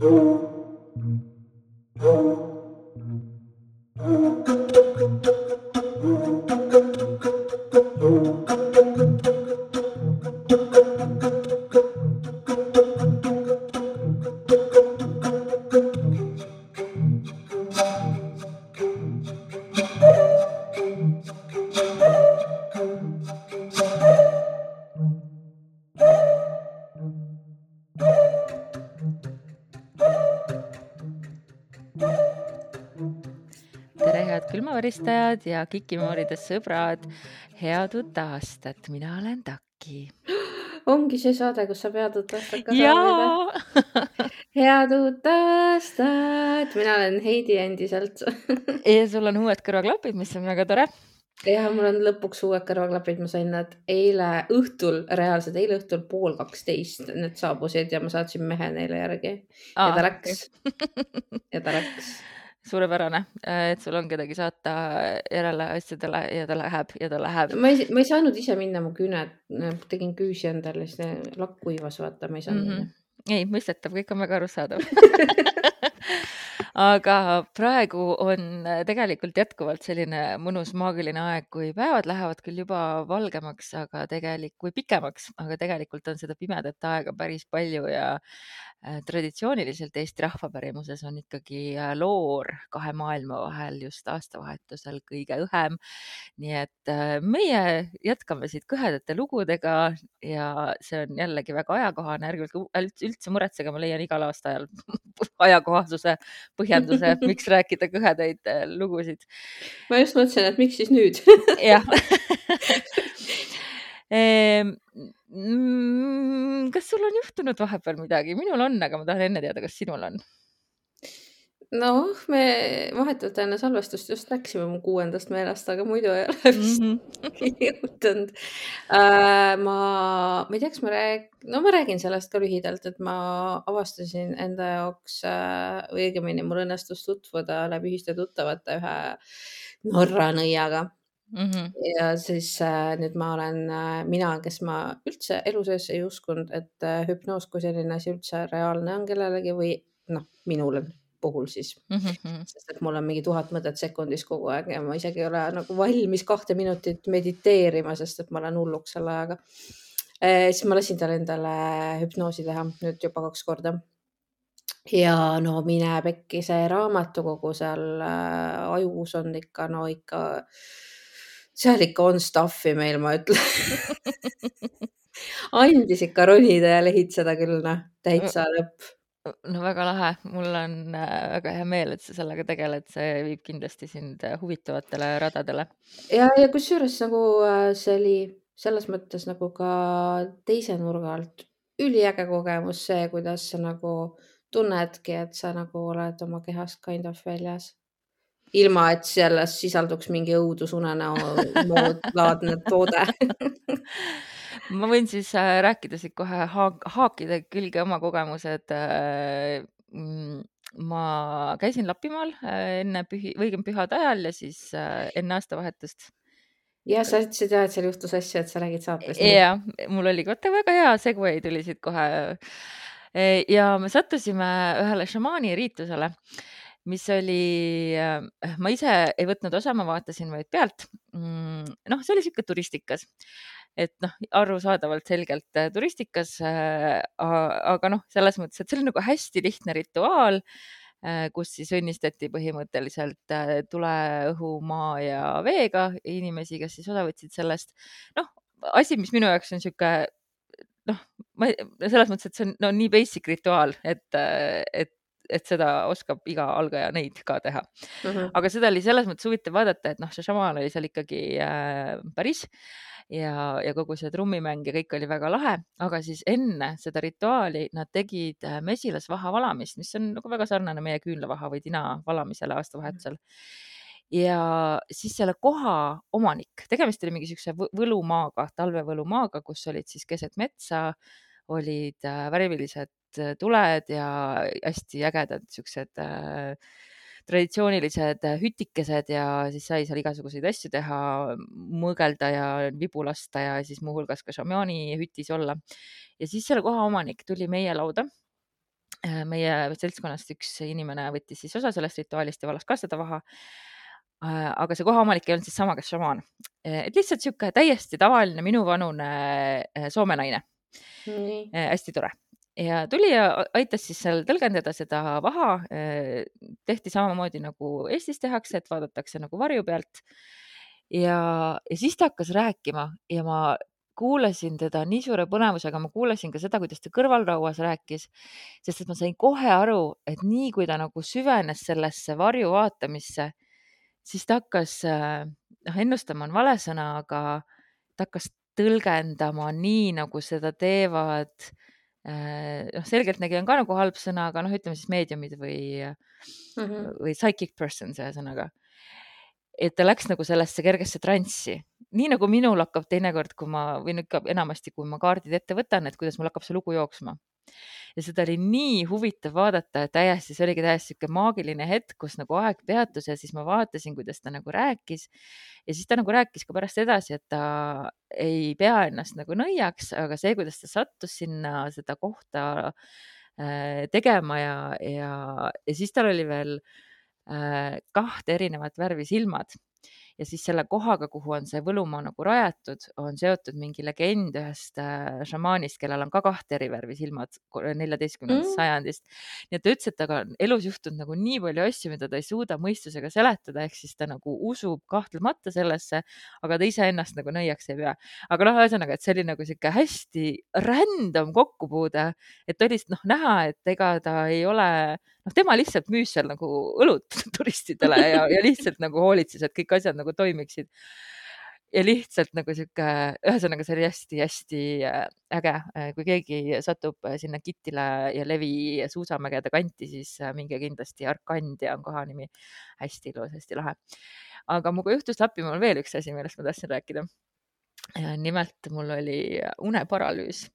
Oh. Külmaväristajad ja Kikimoorides sõbrad. head uut aastat, mina olen Taki. ongi see saade, kus saab head uut aastat ka jaa! head uut aastat, mina olen Heidi endiselt. Ja sul on uued kõrvaklapid, mis on väga tore. ja mul on lõpuks uued kõrvaklapid, ma sain nad eile õhtul, reaalselt eile õhtul pool kaksteist, need saabusid ja ma saatsin mehe neile järgi. Ja ta läks. ja ta läks suurepärane, et sul on kedagi saata järele asjadele ja ta läheb ja ta läheb. ma ei, ma ei saanud ise minna, mu küüned, tegin küüsi endale, siis lakk kuivas, vaata, ma ei saanud mm. -hmm. ei, mõistetav, kõik on väga arusaadav aga praegu on tegelikult jätkuvalt selline mõnus maagiline aeg, kui päevad lähevad küll juba valgemaks, aga tegelikult, või pikemaks, aga tegelikult on seda pimedat aega päris palju ja äh, traditsiooniliselt Eesti rahvapärimuses on ikkagi äh, loor kahe maailma vahel just aastavahetusel kõige õhem. nii et äh, meie jätkame siit kõhedate lugudega ja see on jällegi väga ajakohane, ärge olge üldse muretsege, ma leian igal aastaajal ajakohasuse põhjenduse, miks rääkida kõhedaid äh, lugusid. ma just mõtlesin, et miks siis nüüd jah ehm, mm, kas sul on juhtunud vahepeal midagi? minul on, aga ma tahan enne teada, kas sinul on? Noh, me vahetult enne salvestust just läksime mu kuuendast meelest, aga muidu ei ole vist mm -hmm. juhtunud uh,. ma, ma ei tea, kas ma räägin, no ma räägin sellest ka lühidalt, et ma avastasin enda jaoks või õigemini mul õnnestus tutvuda läbi ühiste tuttavate ühe Norra nõiaga mm. -hmm. ja siis äh, nüüd ma olen äh, mina, kes ma üldse elu sees ei uskunud, et äh, hüpnoos kui selline asi üldse reaalne on kellelegi või noh, minul puhul siis mm, -hmm. sest et mul on mingi tuhat mõtet sekundis kogu aeg ja ma isegi ei ole nagu valmis kahte minutit mediteerima, sest et ma olen hulluks selle ajaga e,. siis ma lasin tal endale hüpnoosi teha nüüd juba kaks korda. ja no mine pekki, see raamatukogu seal äh, ajus on ikka, no ikka, seal ikka on stuff'i meil, ma ütlen andis ikka ronida ja lehitseda küll, noh, täitsa lõpp no väga lahe, mul on äh, väga hea meel, et sa sellega tegeled, see viib kindlasti sind äh, huvitavatele radadele. ja, ja kusjuures nagu äh, see oli selles mõttes nagu ka teise nurga alt üliäge kogemus, see, kuidas sa nagu tunnedki, et sa nagu oled oma kehast kind of väljas. ilma, et selles sisalduks mingi õudusunenäo laadne toode ma võin siis äh, rääkida siit kohe haak, haakide külge oma kogemused äh,. Mm, ma käisin Lapimaal äh, enne pühi, õigem pühade ajal ja siis enne aastavahetust ja sa ütlesid ja, et seal juhtus asju, et sa räägid saates. ja, mul oli vaata väga hea segway tuli siit kohe. Äh, ja me sattusime ühele šamaani riitusele, mis oli, ma ise ei võtnud osa, ma vaatasin vaid pealt. Mm, noh, see oli sihuke turistikas et noh, arusaadavalt selgelt äh, turistikas, äh, aga noh, selles mõttes, et see oli nagu hästi lihtne rituaal, äh, kus siis õnnistati põhimõtteliselt tule, õhu, maa ja veega inimesi, kes siis osa võtsid sellest. noh, asi, mis minu jaoks on niisugune noh, ma selles mõttes, et see on no nii basic rituaal, et, et et seda oskab iga algaja neid ka teha mm. -hmm. aga seda oli selles mõttes huvitav vaadata, et noh, see šamaan oli seal ikkagi äh, päris ja, ja kogu see trummimäng ja kõik oli väga lahe, aga siis enne seda rituaali nad tegid äh, mesilasvaha valamist, mis on nagu väga sarnane meie küünlavaha või tina valamisele aastavahetusel ja siis selle koha omanik, tegemist oli mingi siukse võlumaaga, talvevõlumaaga, kus olid siis keset metsa, olid äh, värvilised tuled ja hästi ägedad siuksed äh, traditsioonilised äh, hütikesed ja siis sai seal igasuguseid asju teha, mõõgelda ja vibu lasta ja siis muuhulgas ka šamaani hütis olla. ja siis selle koha omanik tuli meie lauda äh, meie seltskonnast üks inimene võttis siis osa sellest rituaalist ja valas ka seda vaha. Äh, aga see kohaomanik ei olnud siis sama, kes šamaan, et lihtsalt sihuke täiesti tavaline minuvanune Soome naine. hästi tore ja tuli ja aitas siis seal tõlgendada seda vaha. tehti samamoodi nagu Eestis tehakse, et vaadatakse nagu varju pealt. ja, ja siis ta hakkas rääkima ja ma kuulasin teda nii suure põnevusega, ma kuulasin ka seda, kuidas ta kõrvalrauas rääkis, sest et ma sain kohe aru, et nii kui ta nagu süvenes sellesse varju vaatamisse, siis ta hakkas, noh, ennustama on vale sõna, aga ta hakkas tõlgendama nii, nagu seda teevad äh, noh, selgeltnägija on ka nagu halb sõna, aga noh, ütleme siis meediumid või mm, -hmm. või psychic persons ühesõnaga. et ta läks nagu sellesse kergesse transsi nii nagu minul hakkab teinekord, kui ma või no ikka enamasti, kui ma kaardid ette võtan, et kuidas mul hakkab see lugu jooksma. Ja seda oli nii huvitav vaadata, et täiesti, see oligi täiesti sihuke maagiline hetk, kus nagu aeg peatus ja siis ma vaatasin, kuidas ta nagu rääkis. ja siis ta nagu rääkis ka pärast edasi, et ta ei pea ennast nagu nõiaks, aga see, kuidas ta sattus sinna seda kohta äh, tegema ja, ja, ja siis tal oli veel äh, kahte erinevat värvi silmad ja siis selle kohaga, kuhu on see Võlumaa nagu rajatud, on seotud mingi legend ühest äh, šamaanist, kellel on ka kahte eri värvi silmad neljateistkümnendast mm. sajandist. nii et ta ütles, et temaga on elus juhtunud nagu nii palju asju, mida ta ei suuda mõistusega seletada, ehk siis ta nagu usub kahtlemata sellesse, aga ta iseennast nagu nõiaks ei pea. aga noh, ühesõnaga, et see oli nagu sihuke hästi random kokkupuude, et oli noh näha, et ega ta ei ole noh, tema lihtsalt müüs seal nagu õlut turistidele ja, ja lihtsalt nagu hoolitses, et kõik asjad nagu toimiksid. ja lihtsalt nagu sihuke, ühesõnaga see oli hästi-hästi äh, äge, äh, kui keegi satub äh, sinna Kitile ja Levi suusamägede kanti, siis minge kindlasti, Arkandia on koha nimi. hästi ilus, hästi lahe. aga minuga juhtus Lapimaal veel üks asi, millest ma tahtsin rääkida. nimelt mul oli uneparalüüs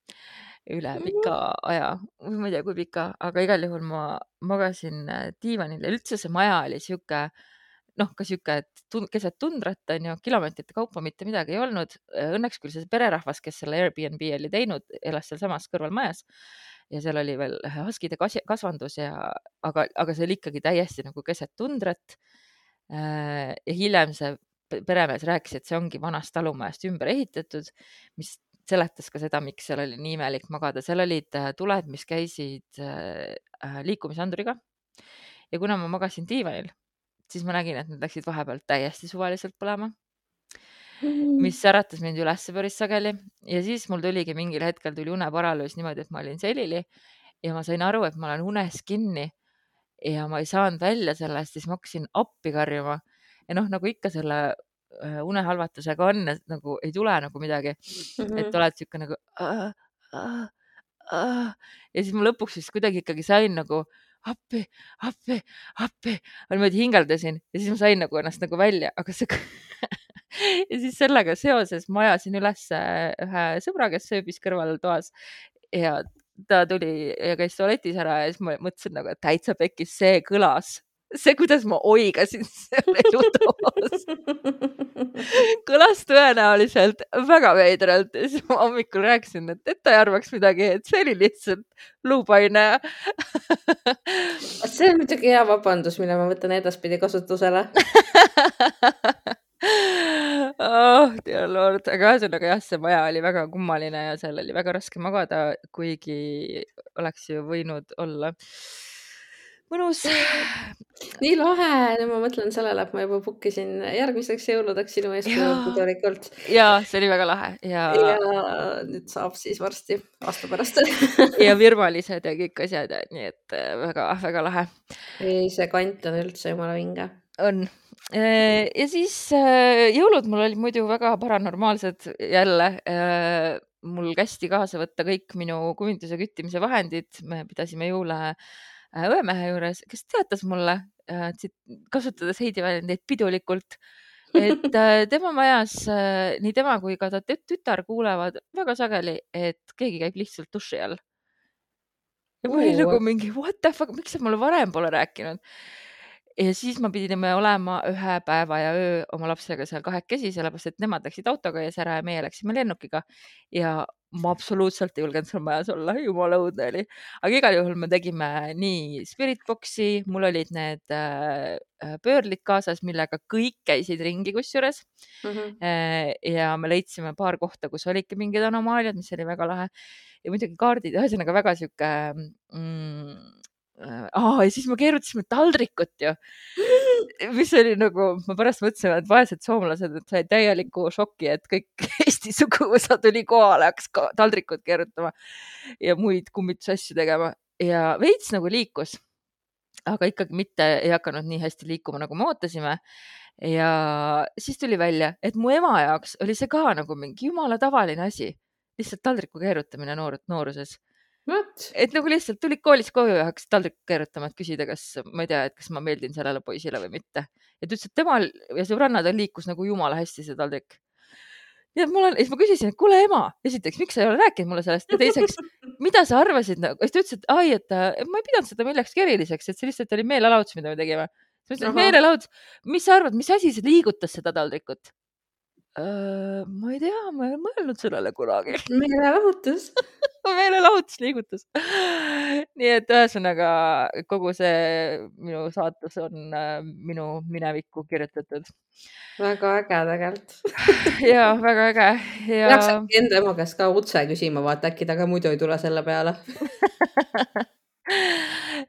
üle pika aja, ma ei tea, kui pika, aga igal juhul ma magasin äh, diivanil ja üldse see maja oli sihuke noh, ka sihuke, et tund, keset tundrat on ju, kilomeetrite kaupa mitte midagi ei olnud. Õnneks küll see pererahvas, kes selle Airbnb oli teinud, elas sealsamas kõrvalmajas ja seal oli veel haskide kasvandus ja, aga, aga see oli ikkagi täiesti nagu keset tundrat. Äh, ja hiljem see peremees rääkis, et see ongi vanast talumajast ümber ehitatud, mis seletas ka seda, miks seal oli nii imelik magada, seal olid äh, tuled, mis käisid äh, äh, liikumisanduriga. ja kuna ma magasin diivanil, siis ma nägin, et need läksid vahepeal täiesti suvaliselt põlema mm.. mis äratas mind üles päris sageli. Ja siis mul tuligi mingil hetkel tuli uneparalüüs niimoodi, et ma olin selili ja ma sain aru, et ma olen unes kinni ja ma ei saanud välja sellest, siis ma hakkasin appi karjuma. Ja noh, nagu ikka selle unehalvatusega on, et nagu ei tule nagu midagi mm, -hmm. et oled sihuke nagu äh, äh, äh. ja siis ma lõpuks siis kuidagi ikkagi sain nagu appi, appi, appi, niimoodi hingeldasin ja siis ma sain nagu ennast nagu välja, aga see ja siis sellega seoses ma ajasin üles ühe sõbra, kes ööbis kõrval toas ja ta tuli ja käis tualetis ära ja siis ma mõtlesin nagu, et täitsa pekkis, see kõlas see, kuidas ma oigasin seal elutoas kõlas tõenäoliselt väga veidralt ja siis ma hommikul rääkisin, et, et ta ei arvaks midagi, et see oli lihtsalt luupaine. See on muidugi hea vabandus, mille ma võtan edaspidi kasutusele. Oh, dear lord, aga ühesõnaga jah, see maja oli väga kummaline ja seal oli väga raske magada, kuigi oleks ju võinud olla mõnus. nii lahe, ma mõtlen sellele, et ma juba book isin järgmiseks jõuludeks sinu eeskujulikult tegelikult. ja see oli väga lahe ja. ja nüüd saab siis varsti aasta pärast ja virvalised ja kõik asjad, nii et väga-väga äh, lahe. ei, see kant on üldse jumala vinge. on äh, ja siis äh, jõulud mul olid muidu väga paranormaalsed jälle mul kästi kaasa võtta kõik minu kujunduse küttimise vahendid, me pidasime jõule õemehe juures, kes teatas mulle, äh, kasutades Heidi väljendeid pidulikult, et äh, tema majas nii tema kui ka ta tütar kuulevad väga sageli, et keegi käib lihtsalt duši all. ja mul oli nagu mingi what the fuck, miks sa mulle varem pole rääkinud? ja siis me pidime olema ühe päeva ja öö oma lapsega seal kahekesi, sellepärast et nemad läksid autoga ees ära ja meie läksime lennukiga. ja ma absoluutselt ei julgenud seal majas olla, jumala õudne oli. aga igal juhul me tegime nii spirit box'i, mul olid need äh, äh pöörlid kaasas, millega kõik käisid ringi kusjuures mm. -hmm. ja me leidsime paar kohta, kus olidki mingid anomaaliad, mis oli väga lahe ja muidugi kaardid, ühesõnaga väga sihuke mm, aa, ja siis me keerutasime taldrikut ju, mis oli nagu, ma pärast mõtlesin, et vaesed soomlased said täieliku šoki, et kõik Eesti suguvõsa tuli kohale, hakkas ka taldrikut keerutama ja muid kummitusasju tegema ja veits nagu liikus. aga ikkagi mitte ei hakanud nii hästi liikuma, nagu me ootasime. ja siis tuli välja, et mu ema jaoks oli see ka nagu mingi jumala tavaline asi, lihtsalt taldriku keerutamine noor, nooruses et nagu lihtsalt tulid koolist koju ja hakkasid taldrikut keerutama, et küsida, kas ma ei tea, et kas ma meeldin sellele poisile või mitte. ja ta ütles, et temal ja sõbrannadel liikus nagu jumala hästi see taldrik. ja mul on, siis ma küsisin, et kuule ema, esiteks, miks sa ei ole rääkinud mulle sellest ja teiseks, mida sa arvasid nagu, siis ta ütles, et ai, et ma ei pidanud seda millekski eriliseks, et see lihtsalt oli meelelahutus, mida me tegime. siis ma ütlesin, meelelahutus, mis sa arvad, mis asi see liigutas seda taldrikut? Ma ei tea, ma ei ole mõelnud sellele kunagi. meelelahutus meelelahutus, liigutus. nii et ühesõnaga kogu see minu saatus on äh, minu minevikku kirjutatud. väga äge tegelikult ja väga äge ja. peaks äkki enda ema käest ka otse küsima, vaata äkki ta ka muidu ei tule selle peale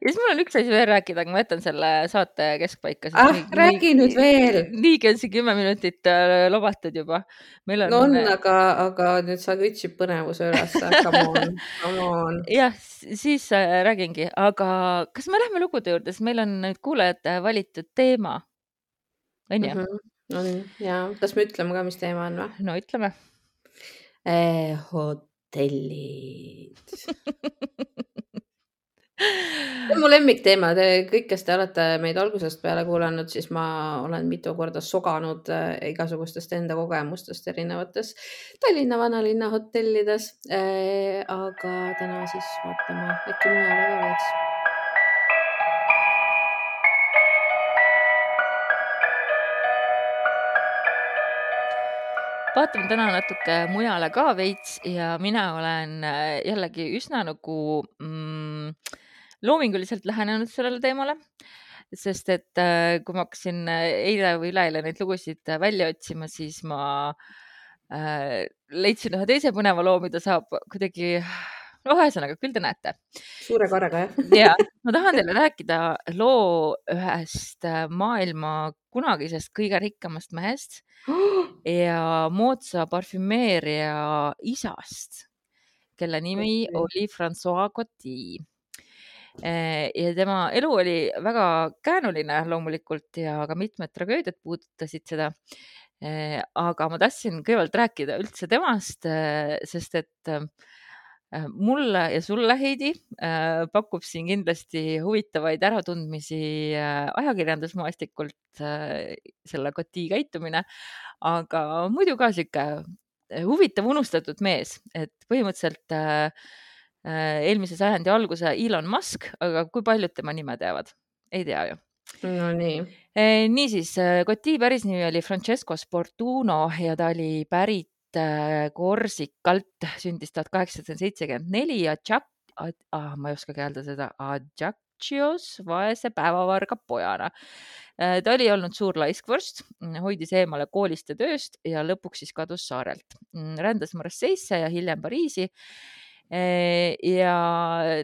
ja siis mul on üks asi veel rääkida, aga ma jätan selle saate keskpaika. ah, räägi nii, nüüd veel. niigi on see kümme minutit äh, lobatud juba. On, no on, aga, aga nüüd sa kütsid põnevuse üles, come on, come on. jah, siis äh, räägingi, aga kas me lähme lugude juurde, sest meil on nüüd kuulajate valitud teema. on ju? Mhm, on ja, kas me ütleme ka, mis teema on või? no ütleme eh,. hotellid see on mu lemmikteema, te kõik, kes te olete meid algusest peale kuulanud, siis ma olen mitu korda soganud äh, igasugustest enda kogemustest erinevates Tallinna vanalinna hotellides äh,. aga täna siis vaatame äkki mujale ka veits vaatame täna natuke mujale ka veits ja mina olen äh, jällegi üsna nagu mm, loominguliselt lähenenud sellele teemale, sest et äh, kui ma hakkasin äh, eile või üleeile neid lugusid äh, välja otsima, siis ma äh, leidsin ühe teise põneva loo, mida saab kuidagi no ühesõnaga, küll te näete. suure kaarega, jah? ja, ma tahan teile rääkida loo ühest maailma kunagisest kõige rikkamast mehest ja moodsa parfümeeria isast, kelle nimi oli Francois Coty ja tema elu oli väga käänuline loomulikult ja ka mitmed tragöödiad puudutasid seda. Eh, aga ma tahtsin kõigepealt rääkida üldse temast, eh, sest et mulle ja sulle, Heidi, pakub siin kindlasti huvitavaid äratundmisi ajakirjandusmaastikult selle Coty käitumine, aga muidu ka sihuke huvitav unustatud mees, et põhimõtteliselt Äh, eelmise sajandi alguse Elon Musk, aga kui paljud tema nime teavad? ei tea ju. Nonii. Äh, niisiis, Coty äh, päris nimi oli Francesco Sportuno ja ta oli pärit Korsikalt, sündis tuhat kaheksasada seitsekümmend neli ja Jack, ah, ma ei oskagi öelda seda, Ajaccios vaese päevavarga pojana. ta oli olnud suur laiskvorst, hoidis eemale koolist ja tööst ja lõpuks siis kadus saarelt. Mm, rändas Marseille'sse ja hiljem Pariisi ja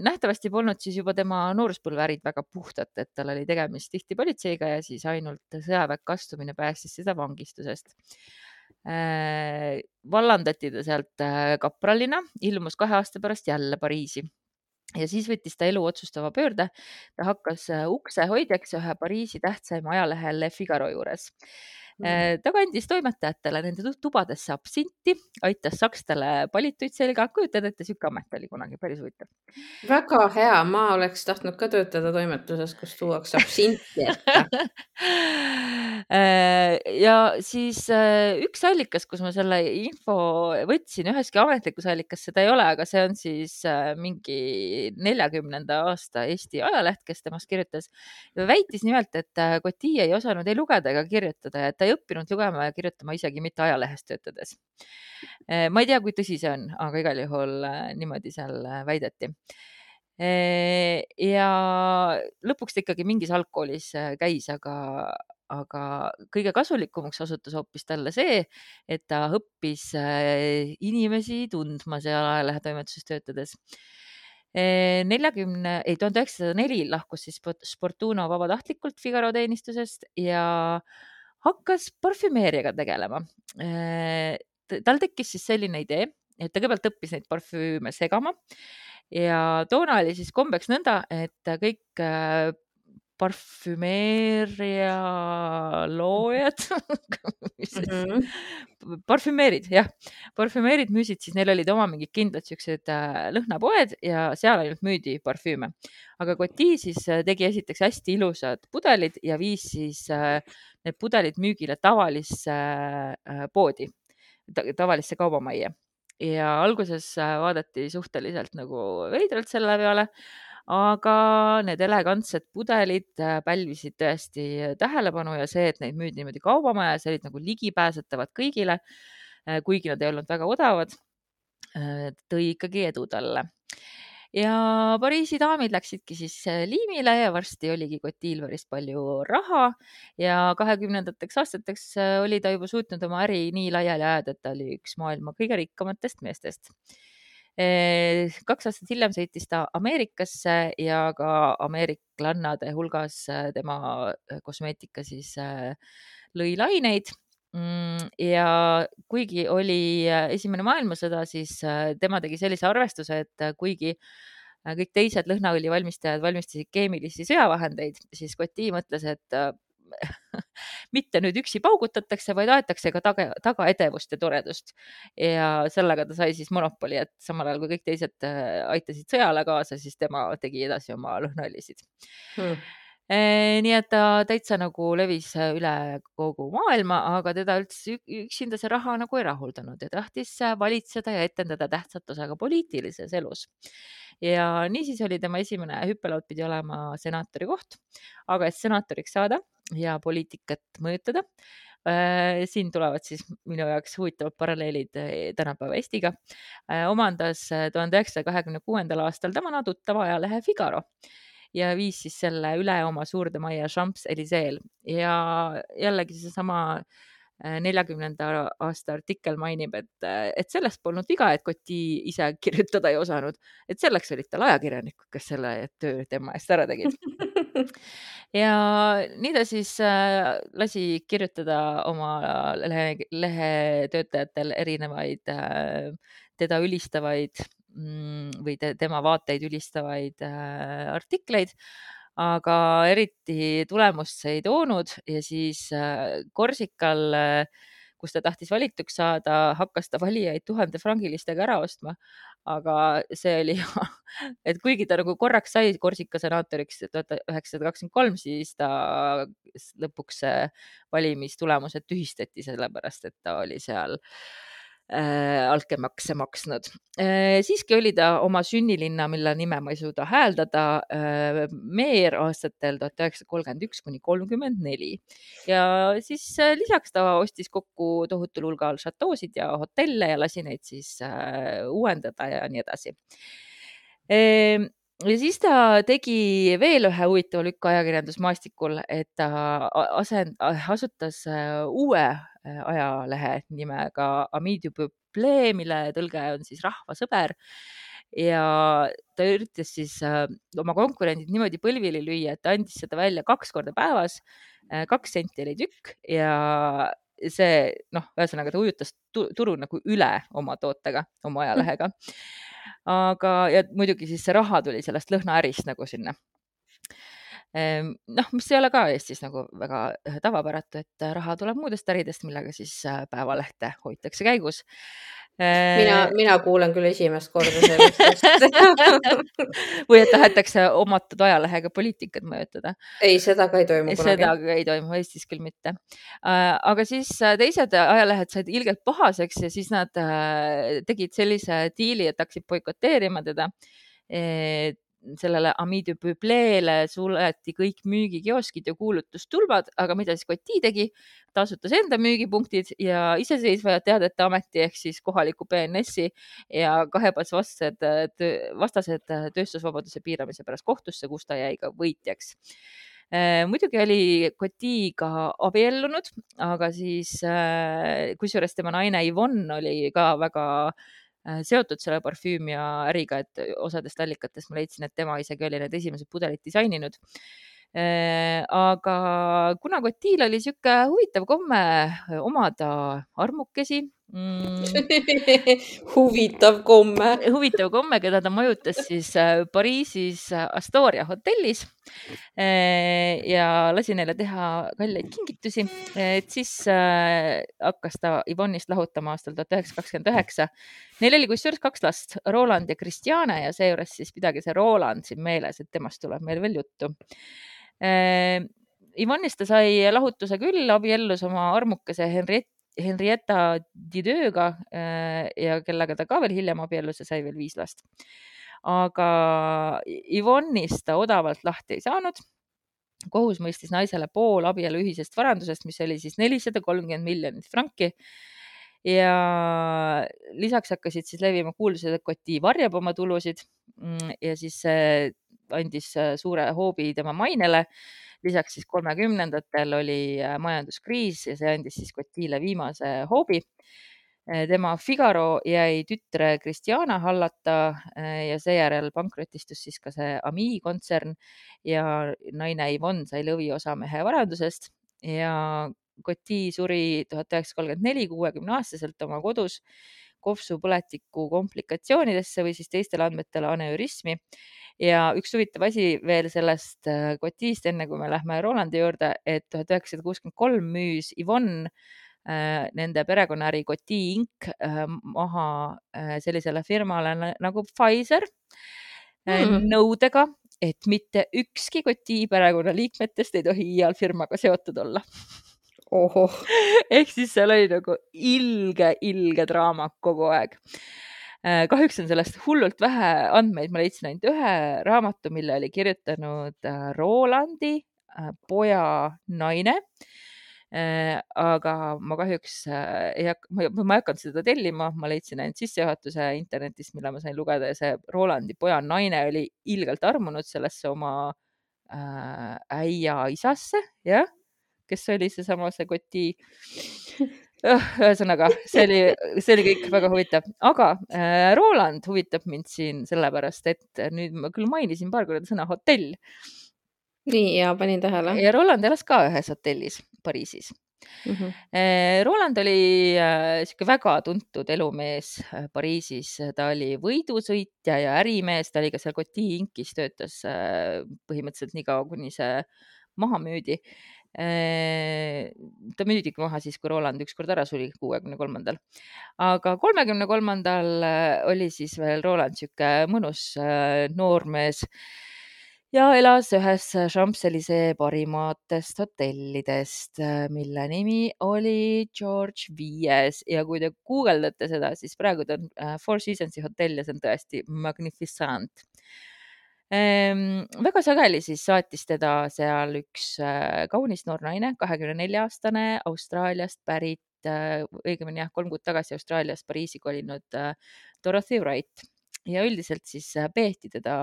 nähtavasti polnud siis juba tema nooruspõlve ärid väga puhtad, et tal oli tegemist tihti politseiga ja siis ainult sõjaväkke astumine päästis seda vangistusest. vallandati ta sealt kapralina, ilmus kahe aasta pärast jälle Pariisi ja siis võttis ta elu otsustava pöörde. ta hakkas uksehoidjaks ühe Pariisi tähtsaima ajalehe Le Figaro juures ta kandis toimetajatele nende tubadesse absinti, aitas sakslastele palituid selga, kujutad ette, sihuke amet oli kunagi päris huvitav. väga hea, ma oleks tahtnud ka töötada toimetuses, kus tuuakse absinti ette äh, ja siis äh, üks allikas, kus ma selle info võtsin, üheski ametlikus allikas seda ei ole, aga see on siis mingi neljakümnenda aasta Eesti ajaleht, kes temast kirjutas. väitis nimelt, et Coty ei osanud ei lugeda ega kirjutada ja ta ei ei õppinud lugema ja kirjutama isegi mitte ajalehes töötades. ma ei tea, kui tõsi see on, aga igal juhul niimoodi seal väideti ja lõpuks ta ikkagi mingis algkoolis käis, aga, aga kõige kasulikumaks osutus hoopis talle see, et ta õppis inimesi tundma seal ajalehetoimetuses töötades neljakümne, ei tuhande üheksasada neli lahkus siis Sportuno vabatahtlikult Figaro teenistusest ja hakkas parfümeeriaga tegelema. tal tekkis siis selline idee, et ta kõigepealt õppis neid parfüüme segama ja toona oli siis kombeks nõnda, et kõik äh, parfümeeria loojad mm, -hmm. parfümeerid, jah, parfümeerid müüsid siis, neil olid oma mingid kindlad siuksed äh, lõhnapoed ja seal ainult müüdi parfüüme. aga Coty siis äh, tegi esiteks hästi ilusad pudelid ja viis siis need pudelid müügile tavalisse poodi, tavalisse kaubamajja ja alguses äh, vaadati suhteliselt nagu veidralt selle peale, aga need elegantsed pudelid äh, pälvisid tõesti tähelepanu ja see, et neid müüdi niimoodi kaubamajas, olid nagu ligipääsetavad kõigile, äh, kuigi nad ei olnud väga odavad, tõi ikkagi edu talle. Ja Pariisi daamid läksidki siis äh, liimile ja varsti oligi Cotil päris palju raha ja kahekümnendateks aastateks äh, oli ta juba suutnud oma äri nii laiali ajada, et ta oli üks maailma kõige rikkamatest meestest. äh, kaks aastat hiljem sõitis ta Ameerikasse ja ka ameeriklannade hulgas tema kosmeetika siis lõi laineid. Mm, ja kuigi oli Esimene maailmasõda, siis tema tegi sellise arvestuse, et kuigi kõik teised lõhnaõli valmistajad valmistasid keemilisi sõjavahendeid, siis Coty mõtles, et mitte nüüd üksi paugutatakse, vaid aetakse ka taga, tagaedevust ja toredust. ja sellega ta sai siis monopoli, et samal ajal kui kõik teised aitasid sõjale kaasa, siis tema tegi edasi oma lõhnaõlisid hmm Eh, nii et ta täitsa nagu levis äh, üle kogu maailma, aga teda üldse üksinda see raha nagu ei rahuldanud ja tahtis äh, valitseda ja etendada tähtsat osa ka poliitilises elus. Ja niisiis oli tema esimene hüppelaud pidi olema senaatori koht, aga et senaatoriks saada ja poliitikat mõjutada äh, siin tulevad siis minu jaoks huvitavad paralleelid tänapäeva Eestiga. omandas tuhande üheksasaja kahekümne kuuendal aastal tema tuttava ajalehe Figaro ja viis siis selle üle oma suurde majja Champs-Élyseel ja jällegi seesama äh, neljakümnenda aasta artikkel mainib, et, äh, et sellest polnud viga, et Coty ise kirjutada ei osanud, et selleks olid tal ajakirjanikud, kes selle töö tema eest ära tegid. ja nii ta siis äh, lasi kirjutada oma lehe, lehetöötajatel erinevaid äh, teda ülistavaid Mm, või te, tema vaateid ülistavaid äh, artikleid, aga eriti tulemust see ei toonud ja siis äh, Korsikal äh, kus ta tahtis valituks saada, hakkas ta valijaid tuhandefrangilistega ära ostma. aga see oli, et kuigi ta nagu korraks sai Korsika senaatoriks tuhat üheksasada kakskümmend kolm, siis ta lõpuks valimistulemused tühistati, sellepärast et ta oli seal äh, äh, altkäemakse maksnud äh,. siiski oli ta oma sünnilinna, mille nime ma ei suuda hääldada äh,, meer aastatel tuhat üheksasada kolmkümmend üks kuni kolmkümmend neli ja siis äh, lisaks ta ostis kokku tohutul hulgal šatoosid ja hotelle ja lasi neid siis äh, uuendada ja nii edasi äh, ja siis ta tegi veel ühe huvitava lükka ajakirjandusmaastikul, et ta asend-, asutas äh, uue äh, ajalehe nimega Ami du Peuple, mille tõlge on siis rahvasõber. ja ta üritas siis äh, oma konkurendid niimoodi põlvili lüüa, et ta andis seda välja kaks korda päevas, kaks senti oli tükk ja see noh, ühesõnaga ta ujutas turu nagu üle oma tootega, oma ajalehega aga, ja muidugi siis see raha tuli sellest lõhnaärist nagu sinna. Ehm, noh, mis ei ole ka Eestis nagu väga äh, tavapäratu, et äh, raha tuleb muudest äridest, millega siis äh, Päevalehte hoitakse käigus mina, äh, mina kuulen küll esimest korda sellest või et tahetakse omatud ajalehega poliitikat mõjutada. ei, seda ka ei toimu kunagi. seda ka ei toimu, Eestis küll mitte. Äh, aga siis äh, teised ajalehed said ilgelt pahaseks ja siis nad tegid sellise diili, et hakkasid boikoteerima teda sellele Ami de Peuplele suleti kõik müügikioskid ja kuulutustulbad, aga mida siis Coty tegi? ta asutas enda müügipunktid ja iseseisva teadete ameti ehk siis kohaliku BNS-i ja kahepas vastased, tööstusvabaduse piiramise pärast kohtusse, kus ta jäi ka võitjaks Äh, muidugi oli Coty ka abiellunud, aga siis äh, kusjuures tema naine Yvonne oli ka väga äh, seotud selle parfüümia äriga, et osadest allikatest ma leidsin, et tema isegi oli need esimesed pudelid disaininud. Aga kuna Cotyl oli sihuke huvitav komme omada armukesi mm. huvitav komme. huvitav komme, keda ta majutas siis äh, Pariisis äh, Astoria hotellis äh, ja lasi neile teha kalleid kingitusi, et siis hakkas ta Yvonne'ist lahutama aastal tuhat üheksasada kakskümmend üheksa. Neil oli kusjuures kaks last, Roland ja Kristjane ja seejuures siis pidage see Roland siin meeles, et temast tuleb meil veel juttu Yvonne'ist ta sai lahutuse küll, abiellus oma armukese Henriette Henrietta Dideuga äh, ja kellega ta ka veel hiljem abiellus ja sai veel viis last. aga Yvonne'ist ta odavalt lahti ei saanud. kohus mõistis naisele pool abielu ühisest varandusest, mis oli siis nelisada kolmkümmend miljonit franki ja lisaks hakkasid siis levima kuuldused, et Coty varjab oma tulusid mm, ja siis andis äh, suure hoobi tema mainele lisaks siis kolmekümnendatel oli äh, majanduskriis ja see andis siis Cotile viimase hoobi. Äh, tema Figaro jäi tütre Christiana hallata äh, ja seejärel pankrotistus siis ka see Ami kontsern ja naine Yvonne sai lõviosa mehe varandusest ja Coty suri tuhat üheksasada kolmkümmend neli, kuuekümne aastaselt oma kodus kopsupõletiku komplikatsioonidesse või siis teistele andmetele aneurismi ja üks huvitav asi veel sellest äh, enne kui me lähme Rolandi juurde, et tuhat üheksasada kuuskümmend kolm müüs Yvonne äh, nende perekonnaäri Coty Inc äh, maha sellisele firmale nagu Pfizer mm. nõudega, et mitte ükski Coty perekonnaliikmetest ei tohi iial firmaga seotud olla. Ohoh. Ehk siis seal oli nagu ilge, ilge draama kogu aeg kahjuks on sellest hullult vähe andmeid, ma leidsin ainult ühe raamatu, mille oli kirjutanud äh, Rolandi äh, poja naine. aga ma kahjuks ei hakka, ma ei hakanud seda tellima, ma leidsin ainult sissejuhatuse internetist, mille ma sain lugeda ja see Rolandi poja naine oli ilgelt armunud sellesse oma äia isasse, jah, kes oli seesama, see Koti ühesõnaga, see oli, see oli kõik väga huvitav, aga äh, Roland huvitab mind siin sellepärast, et nüüd ma küll mainisin paar korda sõna hotell. nii ja panin tähele. ja Roland elas ka ühes hotellis Pariisis mm. -hmm. Roland oli niisugune äh, väga tuntud elumees äh, Pariisis, ta oli võidusõitja ja ärimees, ta oli ka seal Coty Inkis, töötas põhimõtteliselt nii kaua, kuni see maha müüdi ta müüdigi maha siis, kui Roland ükskord ära suri, kuuekümne kolmandal. aga kolmekümne kolmandal äh, oli siis veel Roland sihuke mõnus äh, noormees ja elas ühes Champs-Élysee parimatest hotellidest, mille nimi oli George Viies ja kui te guugeldate seda, siis praegu ta on Four Seasonsi hotell ja see on tõesti magnificent väga sageli siis saatis teda seal üks äh, kaunis noor naine, kahekümne nelja aastane Austraaliast pärit, äh, õigemini jah, kolm kuud tagasi Austraaliast Pariisi kolinud äh, Dorothy Wright. Ja üldiselt siis peeti teda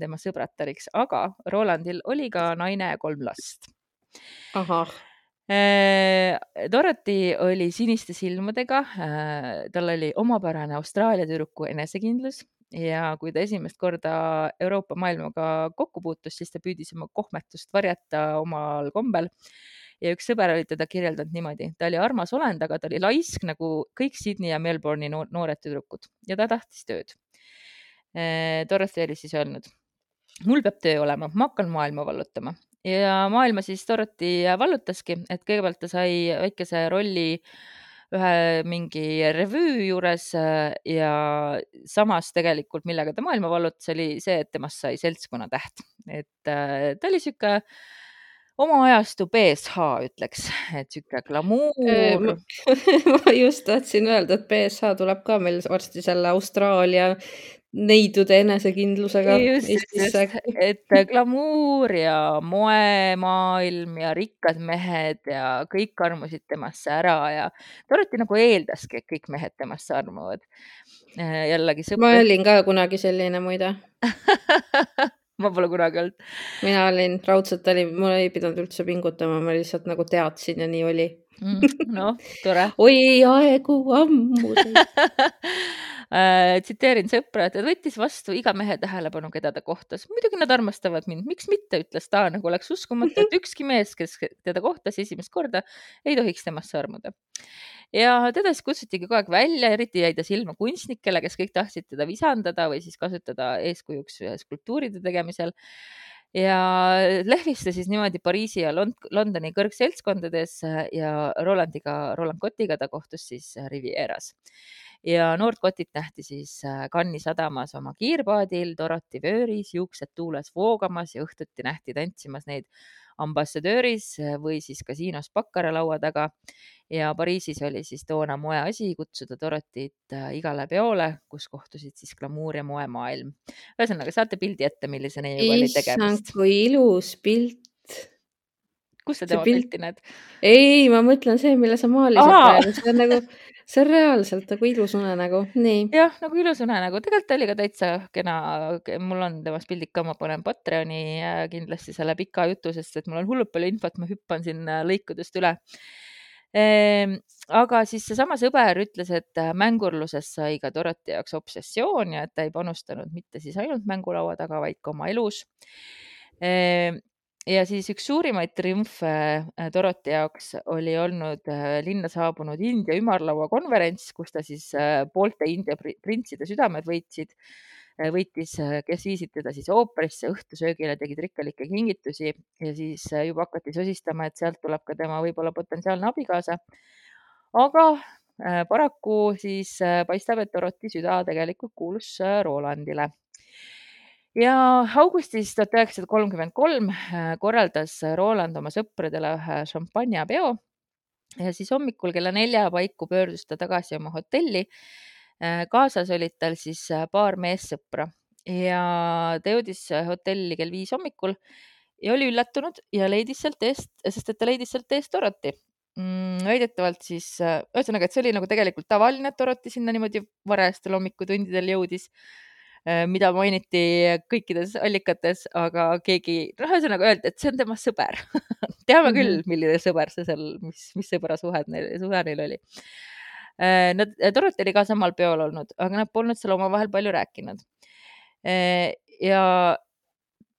tema sõbratariks, aga Rolandil oli ka naine ja kolm last. ahah. Dorothy oli siniste silmadega, tal oli omapärane Austraalia tüdruku enesekindlus ja kui ta esimest korda Euroopa maailmaga kokku puutus, siis ta püüdis oma kohmetust varjata omal kombel. ja üks sõber oli teda kirjeldanud niimoodi, ta oli armas olend, aga ta oli laisk nagu kõik Sydney ja Melbourne'i noored tüdrukud ja ta tahtis tööd. Dorothy oli siis öelnud, mul peab töö olema, ma hakkan maailma vallutama ja maailma siis Dorothy vallutaski, et kõigepealt ta sai väikese rolli äh, ühe mingi revüü juures äh, ja samas tegelikult, millega ta maailma vallutas, oli see, et temast sai seltskonnatäht, et äh, ta oli sihuke oma ajastu BSH ütleks, et sihuke glamuur. ma just tahtsin öelda, et BSH tuleb ka meil varsti selle Austraalia neidude enesekindlusega et glamuur ja moemaailm ja rikkad mehed ja kõik armusid temasse ära ja Dorothy nagu eeldaski, et kõik mehed temasse armuvad. jällegi ma sõpr olin ka kunagi selline muide. ma pole kunagi olnud. mina olin, raudselt olin, mul ei pidanud üldse pingutama, ma lihtsalt nagu teadsin ja nii oli. noh, tore. oi aegu ammu. Äh, tsiteerin sõpra, ta võttis vastu iga mehe tähelepanu, keda ta kohtas. muidugi nad armastavad mind, miks mitte, ütles ta, nagu oleks uskumatu, et ükski mees, kes teda kohtas esimest korda, ei tohiks temasse armuda. ja teda siis kutsutigi kogu aeg välja, eriti jäi ta silma kunstnikele, kes kõik tahtsid teda visandada või siis kasutada eeskujuks skulptuuride tegemisel ja lehvis ta siis niimoodi Pariisi ja Lond Londoni kõrgseltskondades ja Rolandiga, Roland Cotiga ta kohtus siis Rivieras ja noort Cotit nähti siis äh, Cannes'i sadamas oma kiirpaadil, Dorothy vööris, juuksed tuules voogamas ja õhtuti nähti tantsimas neid ambassadööris või siis kasiinos bakkaralaua taga ja Pariisis oli siis toona moeasi kutsuda Dorotit äh, igale peole, kus kohtusid siis glamuur ja moemaailm. ühesõnaga saate pildi ette, millise neiuga oli issand tegemist,. kui ilus pilt. kus sa tema pilt- pilti näed? ei, ma mõtlen see, mille sa maalisid Aa! praegu, see on nagu, see on reaalselt nagu ilus unenägu, nii. jah, nagu ilus unenägu, tegelikult oli ka täitsa kena, mul on temast pildid ka, ma panen Patreoni äh, kindlasti selle pika jutu, sest et mul on hullult palju infot, ma hüppan siin äh, lõikudest üle. aga siis seesama sõber ütles, et äh, mängurlusest sai ka Dorothy jaoks obsessioon ja et ta ei panustanud mitte siis ainult mängulaua taga, vaid ka oma elus. Ja siis üks suurimaid triumfe äh, Dorothy jaoks oli olnud äh, linna saabunud India ümarlaua konverents, kus ta siis äh, poolte India pri- printside südamed võitsid, võitis, kes viisid teda siis ooperisse õhtusöögile, tegid rikkalikke kingitusi ja siis juba hakati sosistama, et sealt tuleb ka tema võib-olla potentsiaalne abikaasa. aga paraku siis paistab, et Dorothy süda tegelikult kuulus Rolandile ja augustis tuhat üheksasada kolmkümmend kolm äh, korraldas Roland oma sõpradele ühe šampanjapeo ja siis hommikul kella nelja paiku pöördus ta tagasi oma hotelli. kaasas olid tal siis äh, paar meessõpra ja ta jõudis äh, hotelli kell viis hommikul ja oli üllatunud ja leidis sealt eest, sest et ta leidis sealt eest Dorothy mm,. väidetavalt siis, ühesõnaga, et see oli nagu tegelikult tavaline, et Dorothy sinna niimoodi varajastel hommikutundidel jõudis mida mainiti kõikides allikates, aga keegi, noh, ühesõnaga öeldi, et see on tema sõber. teame küll, milline sõber see seal, mis, mis sõbrasuhed neil, suhe neil oli. Nad, Dorothy oli ka samal peol olnud, aga nad polnud seal omavahel palju rääkinud. ja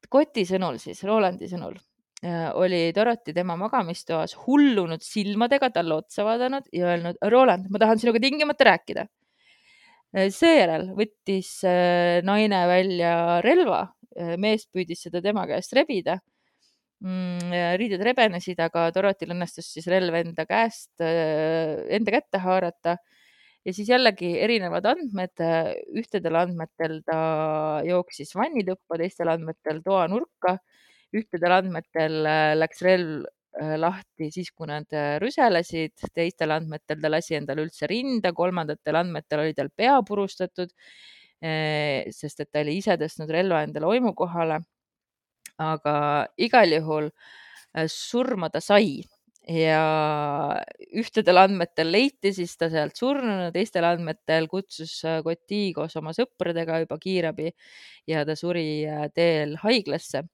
Koti sõnul siis, Rolandi sõnul äh, oli Dorothy tema magamistoas hullunud silmadega talle otsa vaadanud ja öelnud, Roland, ma tahan sinuga tingimata rääkida. Seejärel võttis äh, naine välja relva, mees püüdis seda tema käest rebida mm,. riided rebenesid, aga Dorotil õnnestus siis relv enda käest, enda kätte haarata ja siis jällegi erinevad andmed, ühtedel andmetel ta jooksis vannituppa, teistel andmetel toanurka, ühtedel andmetel äh, läks relv äh, lahti siis, kui nad äh, rüselesid, teistel andmetel ta lasi endale üldse rinda, kolmandatel andmetel oli tal pea purustatud, sest et ta oli ise tõstnud relva endale oimu kohale. aga igal juhul surma ta sai ja ühtedel andmetel leiti siis ta sealt surnuna, teistel andmetel kutsus Coty koos oma sõpradega juba kiirabi ja ta suri äh, teel haiglasse.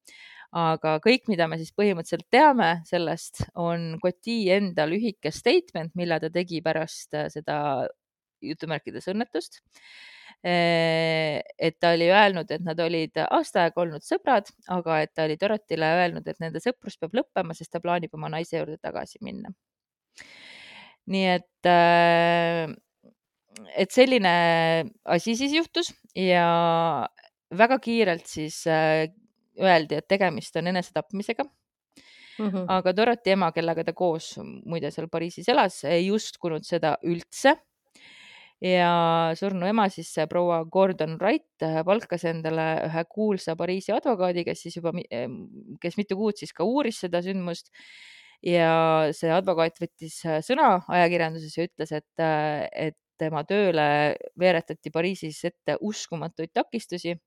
Aga kõik, mida me siis põhimõtteliselt teame sellest, on Coty enda lühike statement, mille ta tegi pärast äh, seda jutumärkides õnnetust. et ta oli öelnud, et nad olid aasta aega olnud sõbrad, aga et ta oli Dorotile öelnud, et nende sõprus peab lõppema, sest ta plaanib oma naise juurde tagasi minna. nii et, et selline asi siis juhtus ja väga kiirelt siis äh, öeldi, et tegemist on enesetapmisega, Mhm. aga Dorothy ema, kellega ta koos muide seal Pariisis elas, ei uskunud seda üldse. ja surnu ema siis proua Gordon Wright äh, palkas endale ühe kuulsa Pariisi advokaadi, kes siis juba, kes mitu kuud siis ka uuris seda sündmust. ja see advokaat võttis äh, sõna ajakirjanduses ja ütles, et, et tema tööle veeretati Pariisis ette uskumatuid takistusi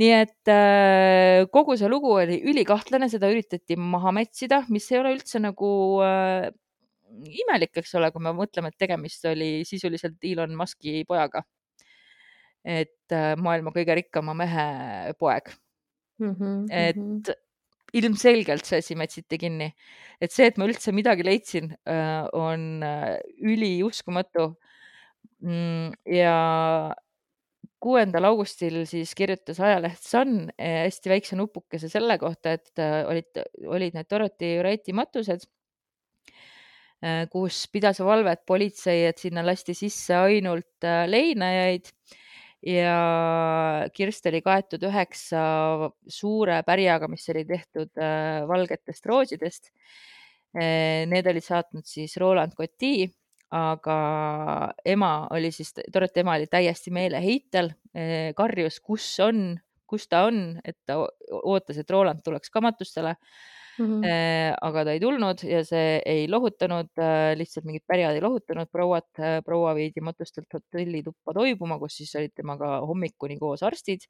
nii et äh, kogu see lugu oli ülikahtlane, seda üritati maha mätsida, mis ei ole üldse nagu äh, imelik, eks ole, kui me mõtleme, et tegemist oli sisuliselt Elon Musk'i pojaga. et äh, maailma kõige rikkama mehe poeg mm. -hmm, et mm -hmm. ilmselgelt see asi mätsiti kinni, et see, et ma üldse midagi leidsin, äh, on äh, üliuskumatu. Mm, ja kuuendal augustil siis kirjutas ajaleht Sun eh, hästi väikse nupukese selle kohta, et äh, olid, olid need Dorothy Wrighti matused, äh, kus pidas valvet politsei, et sinna lasti sisse ainult leinajaid ja kirst oli kaetud üheksa suure pärjaga, mis oli tehtud valgetest roosidest. Need olid saatnud siis Roland Coty aga ema oli siis, Dorothy ema oli täiesti meeleheitel, eh, karjus, kus on, kus ta on, et ta ootas, et Roland tuleks kamatustele mm. -hmm. aga ta ei tulnud ja see ei lohutanud, äh, lihtsalt mingid pärjad ei lohutanud prouat. Proua viidi matustelt hotellituppa toibuma, kus siis olid temaga hommikuni koos arstid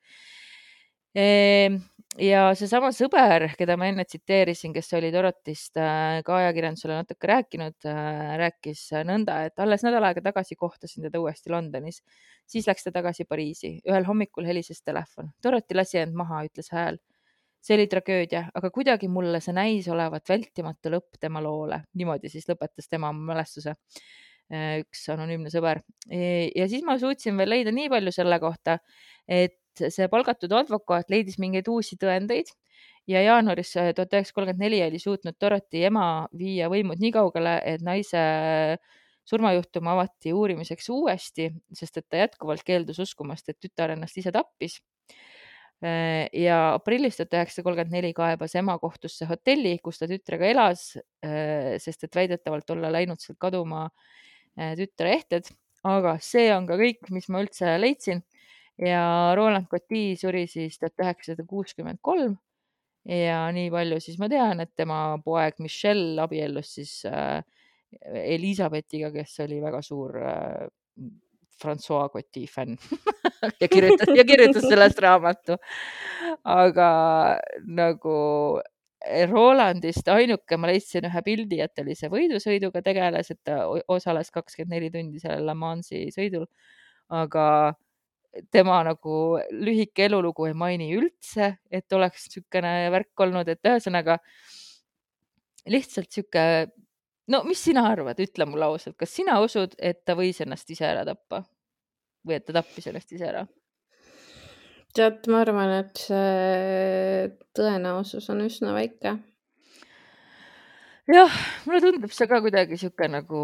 ja seesama sõber, keda ma enne tsiteerisin, kes oli Dorotist äh, ka ajakirjandusele natuke rääkinud, äh, rääkis nõnda, et alles nädal aega tagasi kohtasin teda uuesti Londonis, siis läks ta tagasi Pariisi. ühel hommikul helises telefon. Dorothy lasi end maha, ütles hääl. see oli tragöödia, aga kuidagi mulle see näis olevat vältimatu lõpp tema loole. niimoodi siis lõpetas tema mälestuse äh, üks anonüümne sõber. E, ja siis ma suutsin veel leida nii palju selle kohta, et see palgatud advokaat leidis mingeid uusi tõendeid ja jaanuaris tuhat üheksasada kolmkümmend neli oli suutnud Dorothy ema viia võimud nii kaugele, et naise surmajuhtum avati uurimiseks uuesti, sest et ta jätkuvalt keeldus uskumast, et tütar ennast ise tappis. ja aprillis tuhat üheksasada kolmkümmend neli kaebas ema kohtusse hotelli, kus ta tütrega elas, sest et väidetavalt olla läinud sealt kaduma tütre ehted. aga see on ka kõik, mis ma üldse leidsin ja Roland Coty suri siis tuhat üheksasada kuuskümmend kolm ja nii palju siis ma tean, et tema poeg Michelle abiellus siis äh, Elizabethiga, kes oli väga suur äh, Francois Coty fänn ja kirjutas ja kirjutas sellest raamatu. aga nagu Rolandist ainuke, ma leidsin ühe pildi, et oli see võidusõiduga tegeles, et ta osales kakskümmend neli tundi sellel La Mansi sõidul. aga tema nagu lühike elulugu ei maini üldse, et oleks niisugune värk olnud, et ühesõnaga lihtsalt sihuke, no mis sina arvad, ütle mulle ausalt, kas sina usud, et ta võis ennast ise ära tappa või et ta tappis ennast ise ära? tead, ma arvan, et see tõenäosus on üsna väike. jah, mulle tundub see ka kuidagi sihuke nagu,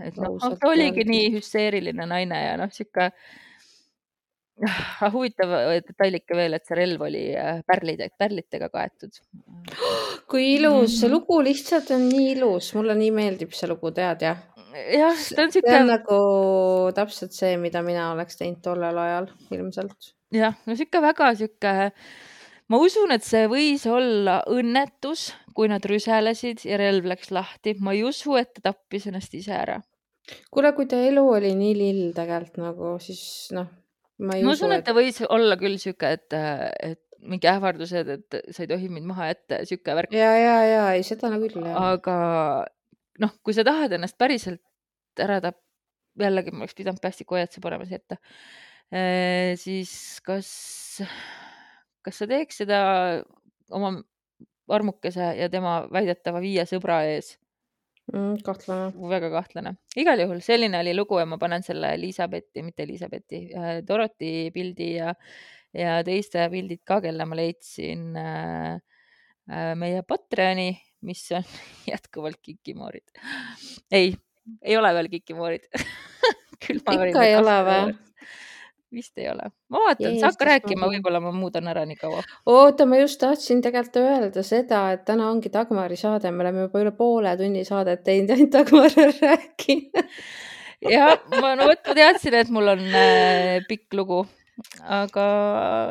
et noh, ta oligi nii hüsteeriline naine ja noh, sihuke huvitav detailike veel, et see relv oli äh, pärlid, pärlitega kaetud. kui ilus, see mhm. lugu lihtsalt on nii ilus, mulle nii meeldib see lugu, tead jah? jah, ta on siuke. see on nagu täpselt see, mida mina oleks teinud tollel ajal ilmselt. jah, no sihuke väga sihuke, ma usun, et see võis olla õnnetus, kui nad rüselesid ja relv läks lahti, ma ei usu, et ta tappis ennast ise ära. kuule, kui ta elu oli nii lill tegelikult nagu, siis noh ma usun, et ta võis olla küll sihuke, et, et mingi ähvardused, et sa ei tohi mind maha jätta ja sihuke värk. ja, ja, ja ei, seda nagu küll. aga noh, kui sa tahad ennast päriselt ära tappa, jällegi ma oleks pidanud päästikuajatuse panema siia ette, eh, siis kas, kas sa teeks seda oma armukese ja tema väidetava viie sõbra ees mm,. kahtlane. väga kahtlane. igal juhul selline oli lugu ja ma panen selle Elizabethi, mitte Elizabethi äh,, Dorothy pildi ja, ja teiste pildid ka, kelle ma leidsin äh, äh, meie Patreoni, mis on jätkuvalt kikimoorid. ei, ei ole veel kikimoorid ikka ei ole või? Vist ei ole. ma vaatan, sa hakka rääkima, võib-olla ma muudan ära nii kaua. oota, ma just tahtsin tegelikult öelda seda, et täna ongi Dagmari saade, me oleme juba üle poole tunni saadet teinud, ainult Dagmar on rääkinud jah, ma no vot, ma teadsin, et mul on äh, pikk lugu aga.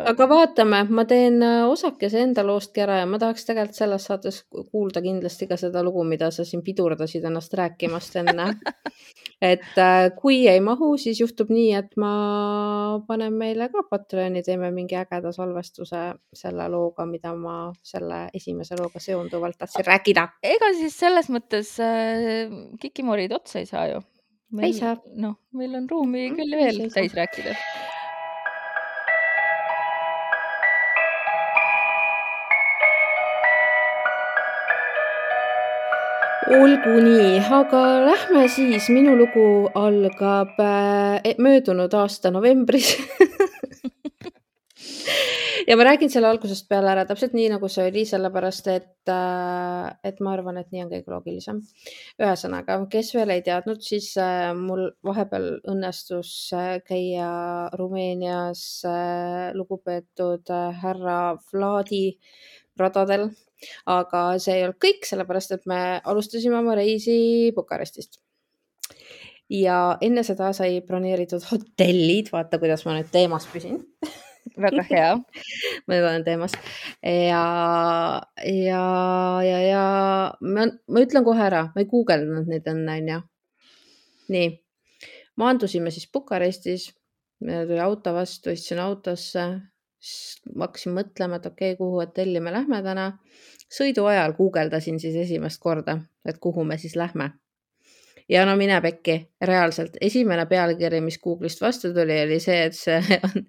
aga vaatame, ma teen äh, osakese enda loostki ära ja ma tahaks tegelikult selles saates kuulda kindlasti ka seda lugu, mida sa siin pidurdasid ennast rääkimast enne et äh, kui ei mahu, siis juhtub nii, et ma panen meile ka Patreoni, teeme mingi ägeda salvestuse selle looga, mida ma selle esimese looga seonduvalt tahtsin rääkida. ega siis selles mõttes äh, kikimorid otsa ei saa ju. ei saa. noh, meil on ruumi mm, küll veel täis rääkida olgu nii, aga lähme siis, minu lugu algab äh, möödunud aasta novembris ja ma räägin selle algusest peale ära täpselt nii, nagu see oli, sellepärast et, äh, et ma arvan, et nii on kõige loogilisem. ühesõnaga, kes veel ei teadnud, siis äh, mul vahepeal õnnestus käia Rumeenias lugupeetud härra Vladi radadel. Aga see ei olnud kõik, sellepärast et me alustasime oma reisi Bukarestist. ja enne seda sai broneeritud hotellid, vaata, kuidas ma nüüd teemas püsin. Väga hea. Ma olen teemas. Ja, ja, ja, ja ma, ma ütlen kohe ära, ma ei guugeldanud neid enne, onju. nii, maandusime siis Bukarestis, meil tuli auto vastu, istusin autosse, siis ma hakkasin mõtlema, et okei okay,, kuhu hotelli me lähme täna. sõidu ajal guugeldasin siis esimest korda, et kuhu me siis lähme. ja no mine pekki, reaalselt esimene pealkiri, mis Google'ist vastu tuli, oli see, et see on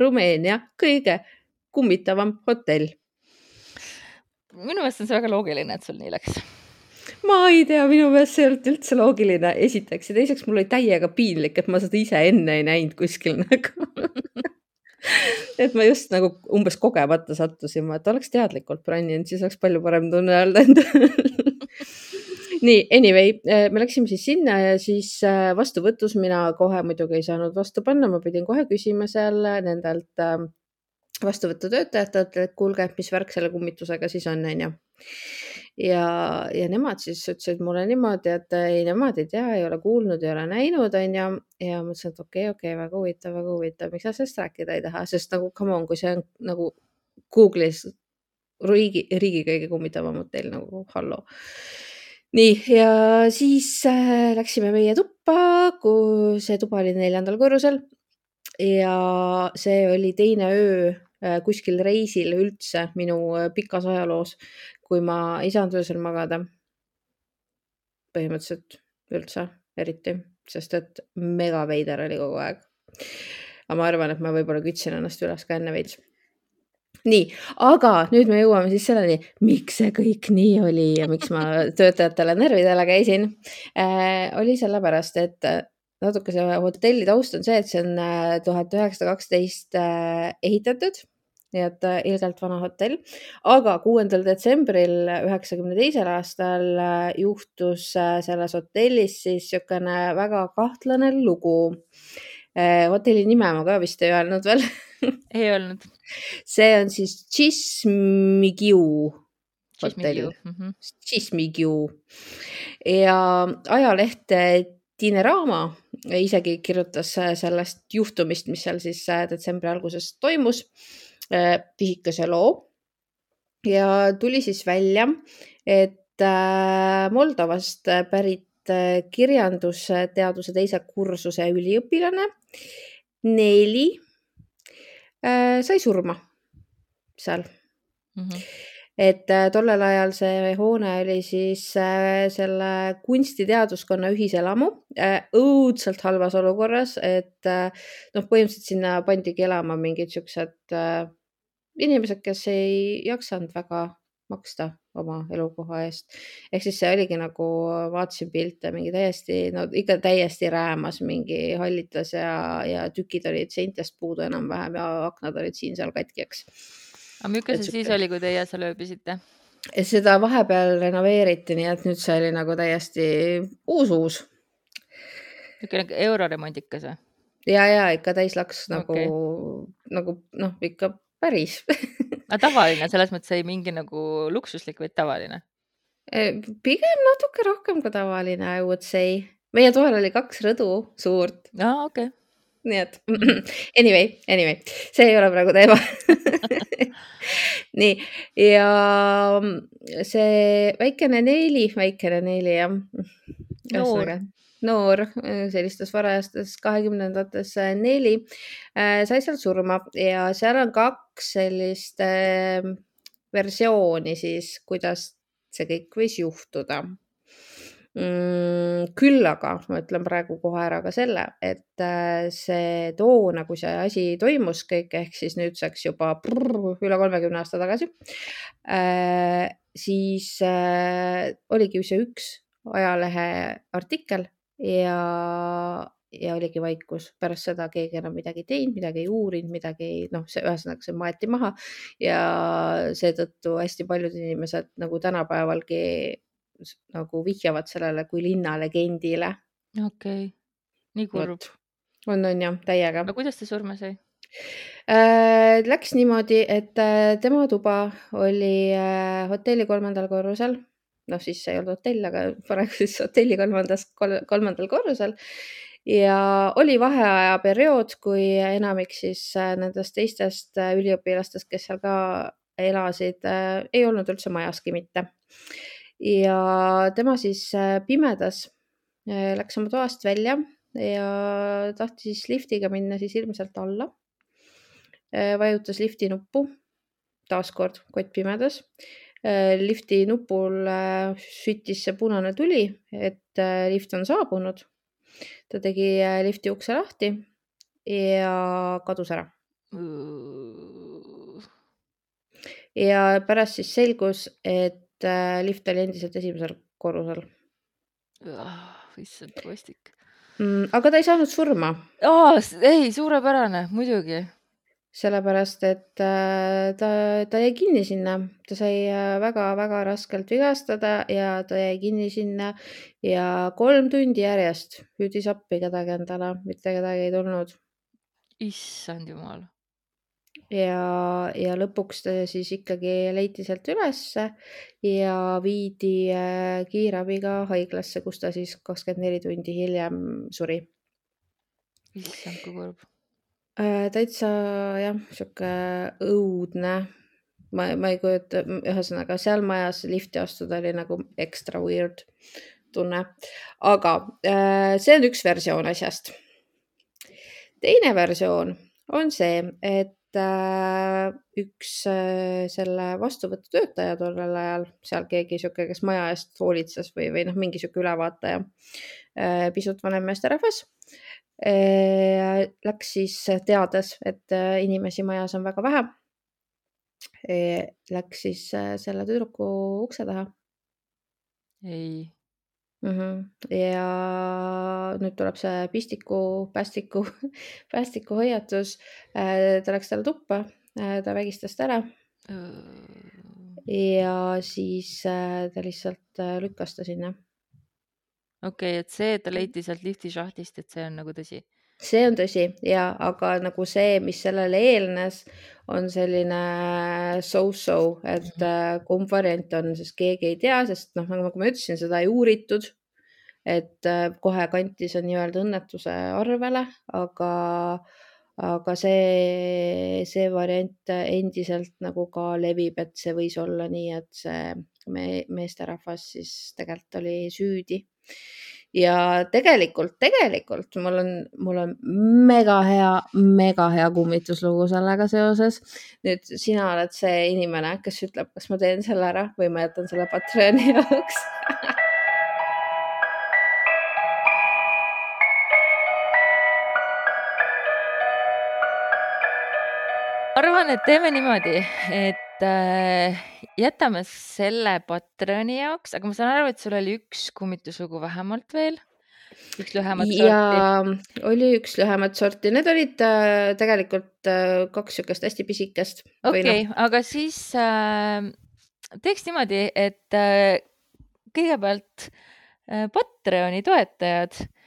Rumeenia kõige kummitavam hotell. minu meelest on see väga loogiline, et sul nii läks ma ei tea, minu meelest see ei olnud üldse loogiline, esiteks ja teiseks mul oli täiega piinlik, et ma seda ise enne ei näinud kuskil nagu et ma just nagu umbes kogemata sattusin, et oleks teadlikult brännid, siis oleks palju parem tunne öelda endal nii, anyway, eh, me läksime siis sinna ja siis eh, vastuvõtus mina kohe muidugi ei saanud vastu panna, ma pidin kohe küsima seal nendelt eh, vastuvõtutöötajatelt, et kuulge, et mis värk selle kummitusega siis on, onju ja, ja nemad siis ütlesid mulle niimoodi, et ei, nemad ei tea, ei ole kuulnud, ei ole näinud, onju. ja ma mõtlesin, et okei okay,, okei okay,, väga huvitav, väga huvitav, miks sa sellest rääkida ei taha, sest nagu come on, kui see on nagu Google'is riigi, riigi kõige kummitavam hotell nagu hallo. nii ja siis äh, läksime meie tuppa, kui see tuba oli neljandal korrusel ja see oli teine öö äh, kuskil reisil üldse minu äh, pikas ajaloos, kui ma ei saanud öösel magada. põhimõtteliselt üldse eriti, sest et mega veider oli kogu aeg. aga ma arvan, et ma võib-olla kütsin ennast üles ka enne veits nii, aga nüüd me jõuame siis selleni, miks see kõik nii oli ja miks ma töötajatele närvidele käisin äh,. oli sellepärast, et natuke see hotelli taust on see, et see on äh, tuhat üheksasada kaksteist äh, ehitatud nii et äh, ilgelt vana hotell. aga kuuendal detsembril üheksakümne teisel aastal äh, juhtus äh, selles hotellis siis niisugune väga kahtlane lugu. hotelli nime ma ka vist ei öelnud veel ei öelnud. see on siis Chismigiu hotell. Chismigiu mm -hmm. ja ajaleht Dinerama isegi kirjutas sellest juhtumist, mis seal siis detsembri alguses toimus pisikese äh, loo ja tuli siis välja, et äh, Moldovast pärit äh, kirjandusteaduse teise kursuse üliõpilane Neli sai surma seal mm. -hmm et tollel ajal see hoone oli siis selle kunstiteaduskonna ühiselamu õudselt halvas olukorras, et noh, põhimõtteliselt sinna pandigi elama mingid siuksed inimesed, kes ei jaksanud väga maksta oma elukoha eest. ehk siis see oligi nagu, vaatasin pilte, mingi täiesti, no ikka täiesti räämas, mingi hallitas ja, ja tükid olid seintest puudu enam-vähem ja aknad olid siin-seal katki, eks. aga milline see siis oli, kui teie seal ööbisite? seda vahepeal renoveeriti, nii et nüüd see oli nagu täiesti uus-uus. niisugune euroremondikas või? ja, ja ikka täislaks nagu okay., nagu noh, ikka päris aga tavaline selles mõttes ei mingi nagu luksuslik, vaid tavaline? Pigem natuke rohkem kui tavaline, I would say. meie toel oli kaks rõdu, suurt. aa, okei okay.. nii et anyway, anyway, see ei ole praegu teema nii ja see väikene Neili, väikene Neili jah. noor, noor sellistes varajastes kahekümnendates Neili äh, sai seal surma. Ja seal on kaks sellist äh, versiooni siis, kuidas see kõik võis juhtuda. Mm, küll aga ma ütlen praegu kohe ära ka selle, et äh, see toona, kui see asi toimus kõik ehk siis nüüdseks juba prrr, üle kolmekümne aasta tagasi, äh, siis äh, oligi see üks ajalehe artikkel ja, ja oligi vaikus. pärast seda keegi enam midagi teinud, midagi ei uurinud, midagi ei noh, see ühesõnaga see maeti maha ja seetõttu hästi paljud inimesed nagu tänapäevalgi nagu vihjavad sellele kui linnalegendile. okei okay., nii kurb. on, on jah, täiega. aga kuidas ta surma sai äh,? Läks niimoodi, et äh, tema tuba oli äh, hotelli kolmandal korrusel, noh, siis ei olnud hotell, aga praegu siis hotelli kolmandas kol,, kolmandal korrusel ja oli vaheaja periood, kui enamik siis äh, nendest teistest äh, üliõpilastest, kes seal ka elasid, ei olnud üldse majaski mitte ja tema siis äh, pimedas äh, läks oma toast välja ja tahtis liftiga minna siis ilmselt alla. Äh, vajutas lifti nuppu, taaskord kott pimedas. Lifti nupul süttis see punane tuli, et lift on saabunud. ta tegi lifti ukse lahti ja kadus ära. ja pärast siis selgus, et äh, lift oli endiselt esimesel korrusel. issand, kui vastik mm,. aga ta ei saanud surma. ei, suurepärane, muidugi. Sellepärast, et äh, ta, ta jäi kinni sinna, ta sai väga-väga äh, raskelt vigastada ja ta jäi kinni sinna ja kolm tundi järjest hüüdis appi kedagi endale, mitte kedagi ei tulnud. issand jumal ja, ja lõpuks ta siis ikkagi leiti sealt ülesse ja viidi äh, kiirabiga haiglasse, kus ta siis kakskümmend neli tundi hiljem suri. issand, kui kurb. Äh, täitsa jah, sihuke õudne. ma, ma ei kujuta, ühesõnaga seal majas lifti astuda oli nagu ekstra weird tunne, aga äh, see on üks versioon asjast. teine versioon on see, et Äh, üks äh, selle vastuvõtutöötaja tollel ajal, seal keegi sihuke, kes maja eest hoolitses või, või noh, mingi sihuke ülevaataja, äh, pisut vanem meesterahvas. Läks siis teades, et inimesi majas on väga vähe. Läks siis selle tüdruku ukse taha. ei mm. -hmm. ja nüüd tuleb see pistiku, päästiku, päästiku hoiatus. Äh, ta läks talle tuppa, äh, ta vägistas ta ära. ja siis äh, ta lihtsalt lükkas ta sinna. Okei okay,, et see, et ta leiti sealt lifti šahtist, et see on nagu tõsi see on tõsi ja, aga nagu see, mis sellele eelnes, on selline so-so, et mm -hmm. kumb variant on, sest keegi ei tea, sest noh, nagu ma ütlesin, seda ei uuritud. et äh, kohe kanti see nii-öelda õnnetuse arvele, aga, aga see, see variant endiselt nagu ka levib, et see võis olla nii, et see me, meesterahvas siis tegelikult oli süüdi ja tegelikult, tegelikult mul on, mul on mega hea, mega hea kummituslugu sellega seoses. nüüd sina oled see inimene, kes ütleb, kas ma teen selle ära või ma jätan selle Patreoni jaoks arvan, et teeme niimoodi, et äh, jätame selle Patreoni jaoks, aga ma saan aru, et sul oli üks kummituslugu vähemalt veel. üks lühemat sorti. ja oli üks lühemat sorti, need olid äh, tegelikult äh, kaks niisugust hästi pisikest. okei okay, no., aga siis äh, teeks niimoodi, et äh, kõigepealt äh, Patreoni toetajad äh,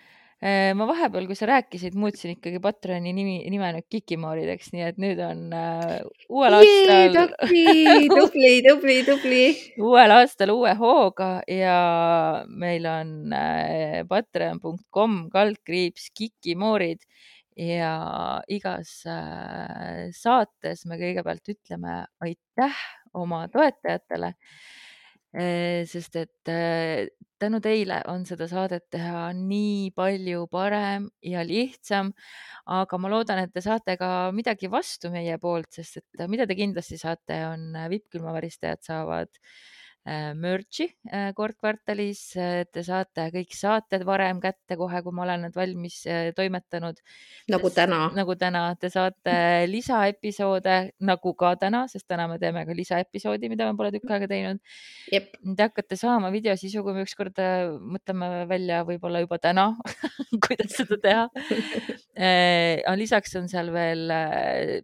ma vahepeal, kui sa rääkisid, muutsin ikkagi Patreoni nimi, nime nüüd Kikimoorideks, nii et nüüd on uh, uuel aastal. tubli, tubli, tubli. uuel aastal uue hooga ja meil on uh, patreon.com kaldkriips Kikimoorid ja igas äh, saates me kõigepealt ütleme aitäh oma toetajatele sest et tänu teile on seda saadet teha nii palju parem ja lihtsam. aga ma loodan, et te saate ka midagi vastu meie poolt, sest et mida te kindlasti saate, on vippkülmavaristajad saavad merch'i kord kvartalis. Te saate kõik saated varem kätte kohe, kui ma olen need valmis toimetanud. nagu täna. nagu täna, te saate lisaepisoode nagu ka täna, sest täna me teeme ka lisaepisoodi, mida me pole tükk aega teinud. Te hakkate saama videosisu, kui me ükskord mõtleme välja, võib-olla juba täna kuidas seda teha lisaks on seal veel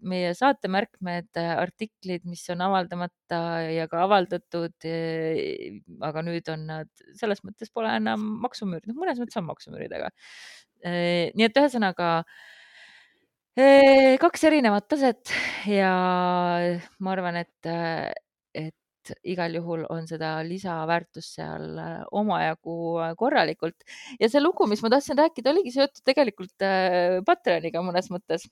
meie saatemärkmed, artiklid, mis on avaldamata ja ka avaldatud aga nüüd on nad, selles mõttes pole enam maksumüürid, noh, mõnes mõttes on maksumüüridega. nii et ühesõnaga kaks erinevat taset ja ma arvan, et, et igal juhul on seda lisaväärtust seal omajagu korralikult ja see lugu, mis ma tahtsin rääkida, oligi seotud tegelikult Patreoniga mõnes mõttes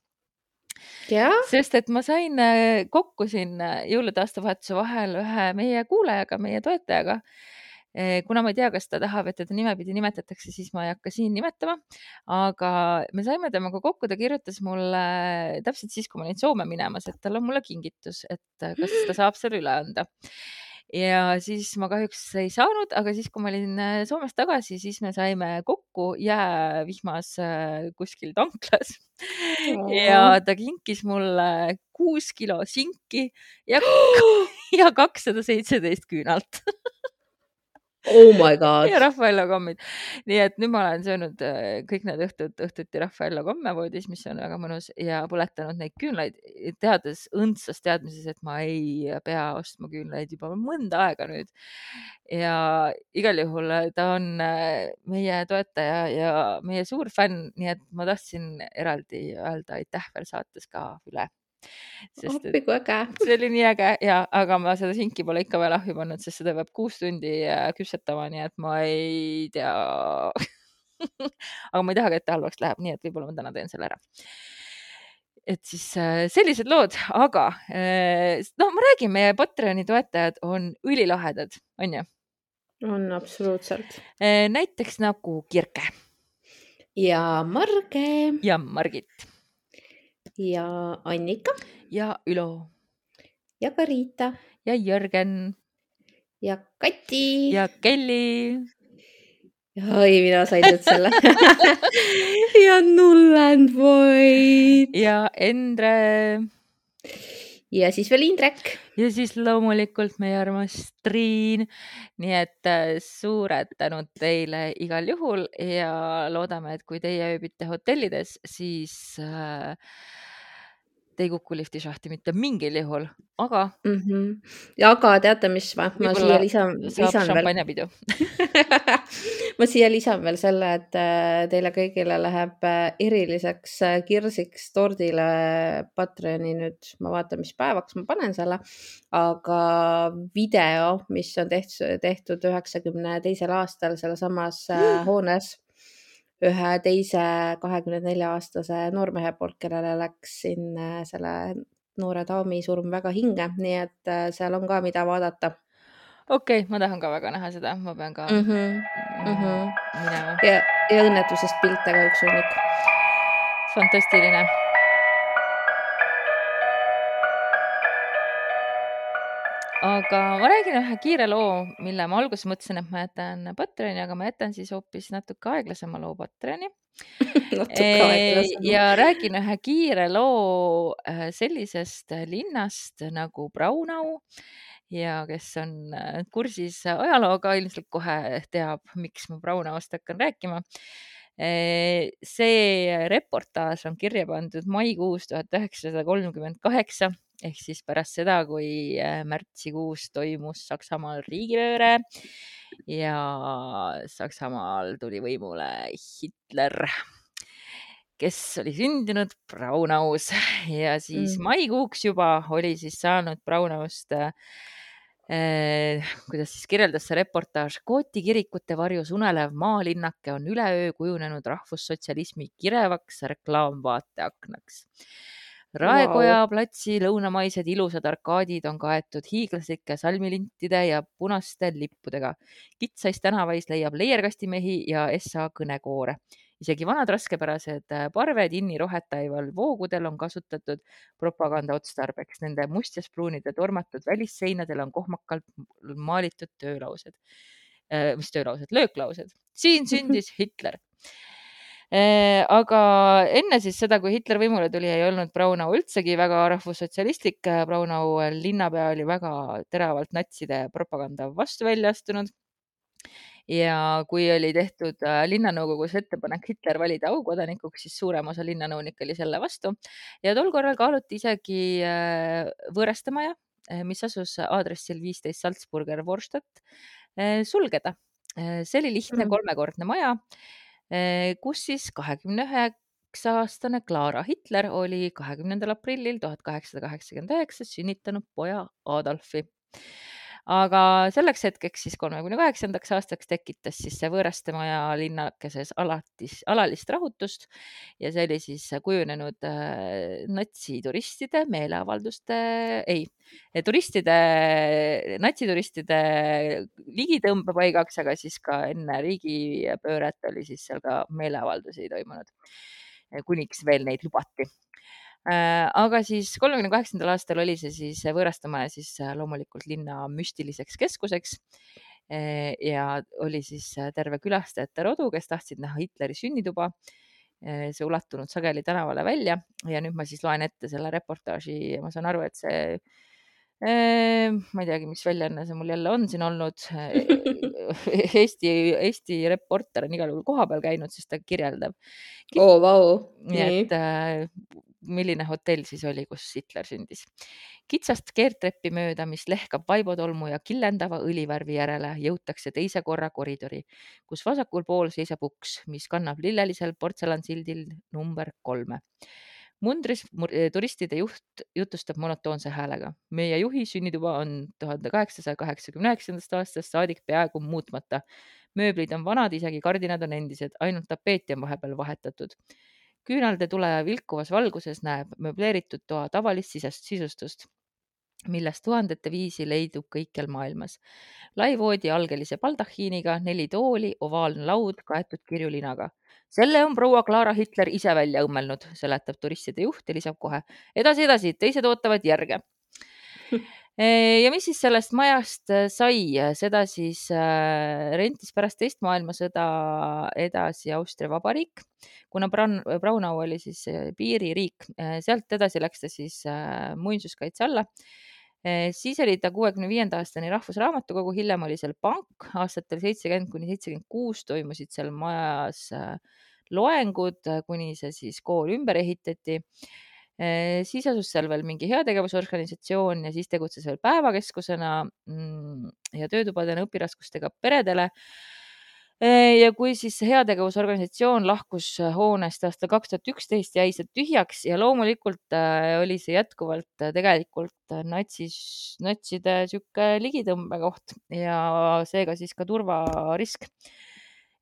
sest et ma sain äh, kokku siin äh, jõulude aastavahetuse vahel ühe meie kuulajaga, meie toetajaga. Äh, kuna ma ei tea, kas ta tahab, et teda nimepidi nimetatakse, siis ma ei hakka siin nimetama. aga me saime temaga kokku, ta kirjutas mulle täpselt siis, kui ma olin Soome minemas, et tal on mulle kingitus, et kas ta saab selle üle anda ja siis ma kahjuks ei saanud, aga siis, kui ma olin äh, Soomes tagasi, siis me saime kokku jäävihmas äh, kuskil tanklas oh. ja ta kinkis mulle kuus kilo sinki ja, ja kakssada seitseteist küünalt Oh my god. ja Raffaello kommid. nii et nüüd ma olen söönud äh, kõik need õhtud, õhtuti Raffaello komme voodis, mis on väga mõnus ja põletanud neid küünlaid, teades õndsas teadmises, et ma ei pea ostma küünlaid juba mõnda aega nüüd. ja igal juhul äh, ta on äh, meie toetaja ja meie suur fänn, nii et ma tahtsin eraldi öelda aitäh veel saates ka üle appi kui äge. see oli nii äge ja, aga ma seda sinki pole ikka veel ahju pannud, sest seda peab kuus tundi äh, küpsetama, nii et ma ei tea aga ma ei taha ka, et ta halvaks läheb, nii et võib-olla ma täna teen selle ära et siis äh, sellised lood, aga äh, no ma räägin, meie Patreoni toetajad on ülilahedad, onju. on absoluutselt. näiteks nagu Kirke. ja Marge. ja Margit ja Annika. ja Ülo. ja Karita. ja Jörgen. ja Kati. ja Kelly. oi, mina sain nüüd selle ja Null and Void. ja Endre ja siis veel Indrek. ja siis loomulikult meie armas Triin. nii et äh, suured tänud teile igal juhul ja loodame, et kui teie ööbite hotellides, siis äh, te ei kuku liftisahti mitte mingil juhul, aga mm. -hmm. ja aga teate, mis ma, ma siia lisan, lisan veel ma siia lisan veel selle, et äh, teile kõigile läheb äh, eriliseks äh, kirsiks tordile Patreoni nüüd, ma vaatan, mis päevaks ma panen selle, aga video, mis on tehtud, tehtud üheksakümne teisel aastal sealsamas hoones ühe teise kahekümne nelja aastase noormehe poolt, kellele läks siin selle noore daami surm väga hinge, nii et äh, seal on ka, mida vaadata. okei okay,, ma tahan ka väga näha seda, ma pean ka mm -hmm. Mm -hmm. minema. ja, ja õnnetusest pilte ka üks hunnik. fantastiline aga ma räägin ühe kiire loo, mille ma alguses mõtlesin, et ma jätan Patreoni, aga ma jätan siis hoopis natuke aeglasema loo Patreoni. Ja räägin ühe kiire loo äh, sellisest linnast nagu Braunau ja kes on äh, kursis ajalooga, ilmselt kohe teab, miks ma Braunaust hakkan rääkima see reportaaž on kirja pandud maikuus tuhat üheksasada kolmkümmend kaheksa ehk siis pärast seda, kui äh, märtsikuus toimus Saksamaal riigipööre ja Saksamaal tuli võimule Hitler, kes oli sündinud Braunaus ja siis mm. maikuuks juba oli siis saanud Braunaust äh, kuidas siis kirjeldas see reportaaž, Kooti kirikute varjus unelev maalinnake on üleöö kujunenud rahvussotsialismi kirevaks reklaamvaateaknaks. Raekoja wow. platsi lõunamaised ilusad arkaadid on kaetud hiiglaslike salmilintide ja punaste lippudega. kitsais tänavais leiab leierkastimehi ja SA kõnekoore isegi vanad raskepärased äh, parved inni rohetaival voogudel on kasutatud propaganda otstarbeks. Nende mustjaspruunide tormatud välisseinadel on kohmakalt maalitud töölaused, äh, mis töölaused, lööklaused. siin sündis Hitler äh, aga enne siis seda, kui Hitler võimule tuli, ei olnud Braunau üldsegi väga rahvussotsialistlik. Braunau linnapea oli väga teravalt natside propaganda vastu välja astunud ja kui oli tehtud äh, linnanõukogus ettepanek Hitler valida aukodanikuks, siis suurem osa linnanõunikke oli selle vastu ja tol korral kaaluti isegi äh, Võõrastemaja, äh, mis asus aadressil viisteist Salzburger Vorstadt, sulgeda. see oli lihtne mm. kolmekordne maja, kus siis kahekümne üheksa aastane Clara Hitler oli kahekümnendal aprillil tuhat kaheksasada kaheksakümmend üheksa sünnitanud poja Adolfi aga selleks hetkeks siis kolmekümne kaheksandaks aastaks tekitas siis see Võõrastemaja linnakeses alatis, alalist rahutust ja see oli siis kujunenud äh, natsituristide meeleavalduste, ei, turistide, natsituristide ligitõmbepaigaks, aga siis ka enne riigipööret oli siis seal ka meeleavaldusi toimunud, kuniks veel neid lubati aga siis kolmekümne kaheksandal aastal oli see siis Võõrastamaja siis äh, loomulikult linna müstiliseks keskuseks. Äh, ja oli siis terve külastajate rodu, kes tahtsid näha Hitleri sünnituba. see ulatunud sageli tänavale välja ja nüüd ma siis loen ette selle reportaaži ja ma saan aru, et see ma ei teagi, mis väljaanne see mul jälle on siin olnud. Eesti, Eesti reporter on igal juhul kohapeal käinud, siis ta kirjeldab. oo oh,, vau. nii et milline hotell siis oli, kus Hitler sündis. kitsast keerdtreppi mööda, mis lehkab vaibotolmu ja killendava õlivärvi järele, jõutakse teise korra koridori, kus vasakul pool seisab uks, mis kannab lillelisel portsellansildil number kolme mundris turistide juht jutustab monotoonse häälega. meie juhi sünnituba on tuhande kaheksasaja kaheksakümne üheksandast aastast saadik peaaegu muutmata. mööblid on vanad, isegi kardinad on endised, ainult tapeeti on vahepeal vahetatud küünalde tule vilkuvas valguses näeb mööbleeritud toa tavalist sisest, sisustust, millest tuhandete viisi leidub kõikjal maailmas. lai voodi algelise baldahiiniga, neli tooli, ovaalne laud kaetud kirjulinaga. selle on proua Clara Hitler ise välja õmmelnud, seletab turistide juht ja lisab kohe edasi, edasi, teised ootavad järge ja mis siis sellest majast äh, sai, seda siis äh, rentis pärast teist maailmasõda edasi Austria Vabariik, kuna Braunau oli siis äh, piiririik, sealt edasi läks ta siis muinsuskaitse alla. siis oli ta kuuekümne viienda aastani Rahvusraamatukogu, hiljem oli seal pank, aastatel seitsekümmend kuni seitsekümmend kuus toimusid seal majas loengud, kuni see siis kool ümber ehitati siis asus seal veel mingi heategevusorganisatsioon ja siis tegutses veel päevakeskusena mm, ja töötubadena õpiraskustega peredele. Äh, ja kui siis heategevusorganisatsioon lahkus hoonest aastal kaks tuhat üksteist, jäi see tühjaks ja loomulikult äh, oli see jätkuvalt tegelikult natsis, natside sihuke ligitõmbekoht ja seega siis ka turvarisk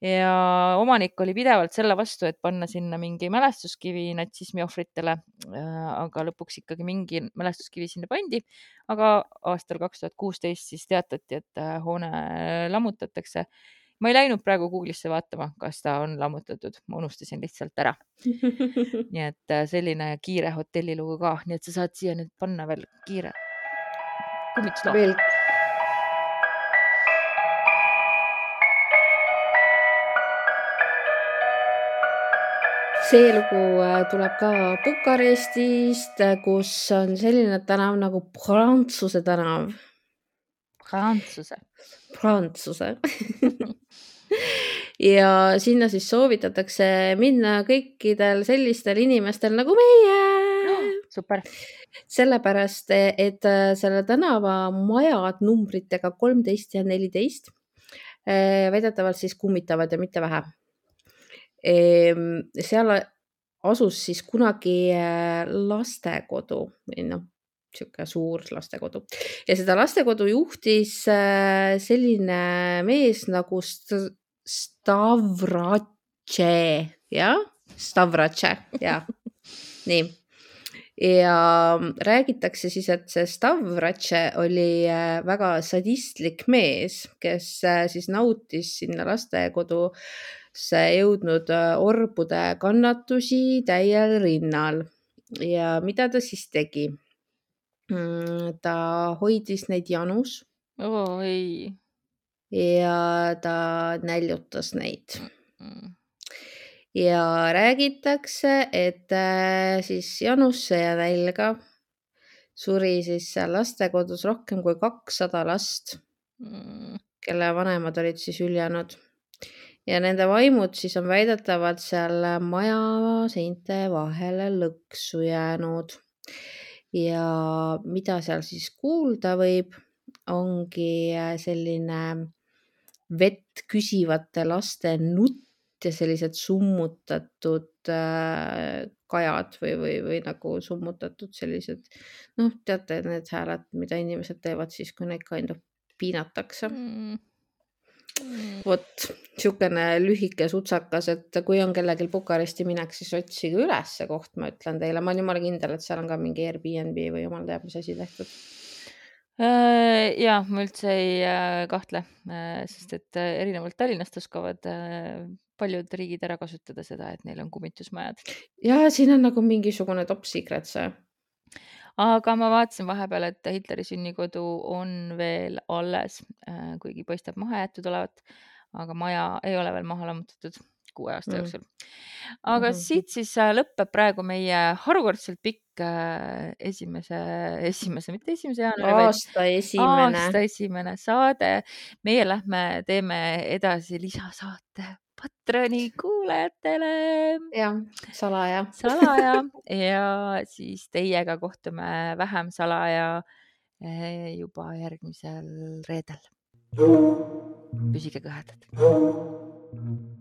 ja omanik oli pidevalt selle vastu, et panna sinna mingi mälestuskivi natsismi ohvritele. Äh, aga lõpuks ikkagi mingi mälestuskivi sinna pandi. aga aastal kaks tuhat kuusteist siis teatati, et äh, hoone lammutatakse. ma ei läinud praegu Google'isse vaatama, kas ta on lammutatud, ma unustasin lihtsalt ära. nii et äh, selline kiire hotellilugu ka, nii et sa saad siia nüüd panna veel kiire kummitusloo. See lugu äh, tuleb ka Bukarestist, äh, kus on selline tänav nagu Prantsuse tänav. Prantsuse. Prantsuse ja sinna siis soovitatakse minna kõikidel sellistel inimestel nagu meie oh,. super. sellepärast, et äh, selle tänava majad numbritega kolmteist ja neliteist väidetavalt siis kummitavad ja mitte vähe seal asus siis kunagi äh, lastekodu või noh, sihuke suur lastekodu. Ja seda lastekodu juhtis äh, selline mees nagu St Stavratše, jah, Stavratše, jah, nii. Ja räägitakse siis, et see Stavratše oli äh, väga sadistlik mees, kes siis nautis sinna lastekodusse jõudnud orbude kannatusi täiel rinnal. ja mida ta siis tegi? Mm, ta hoidis neid janus. oo ei. ja ta näljutas neid mm.. ja räägitakse, et äh, siis janusse ja nälga suri siis seal lastekodus rohkem kui kakssada last mm., kelle vanemad olid siis hüljanud. Ja nende vaimud siis on väidetavalt seal maja seinte vahele lõksu jäänud ja mida seal siis kuulda võib, ongi äh, selline vett küsivate laste nutt ja sellised summutatud äh, kajad või, või, või nagu summutatud sellised, noh, teate, need hääled, mida inimesed teevad siis, kui neid kind of piinatakse mm. Vot niisugune lühike sutsakas, et kui on kellelgi Bukaresti minek, siis otsige üles see koht, ma ütlen teile, ma olen jumala kindel, et seal on ka mingi Airbnb või jumal teab, mis asi tehtud. Äh, ja ma üldse ei äh, kahtle, äh, sest et erinevalt Tallinnast oskavad paljud riigid ära kasutada seda, et neil on kummitusmajad. ja siin on nagu mingisugune top secret see aga ma vaatasin vahepeal, et Hitleri sünnikodu on veel alles, äh, kuigi paistab maha jäetud olevat, aga maja ei ole veel maha lammutatud kuue aasta mm. jooksul. aga mm -hmm. siit siis äh, lõpeb praegu meie harukordselt pikk äh, esimese, esimese, mitte esimese jaanuari, aasta esimene, aasta esimene saade. meie lähme teeme edasi lisasaate Patroni kuulajatele. jah, salaja. salaja ja siis teiega kohtume vähem salaja eh, juba järgmisel reedel. püsige kõhedad. Mm-hmm.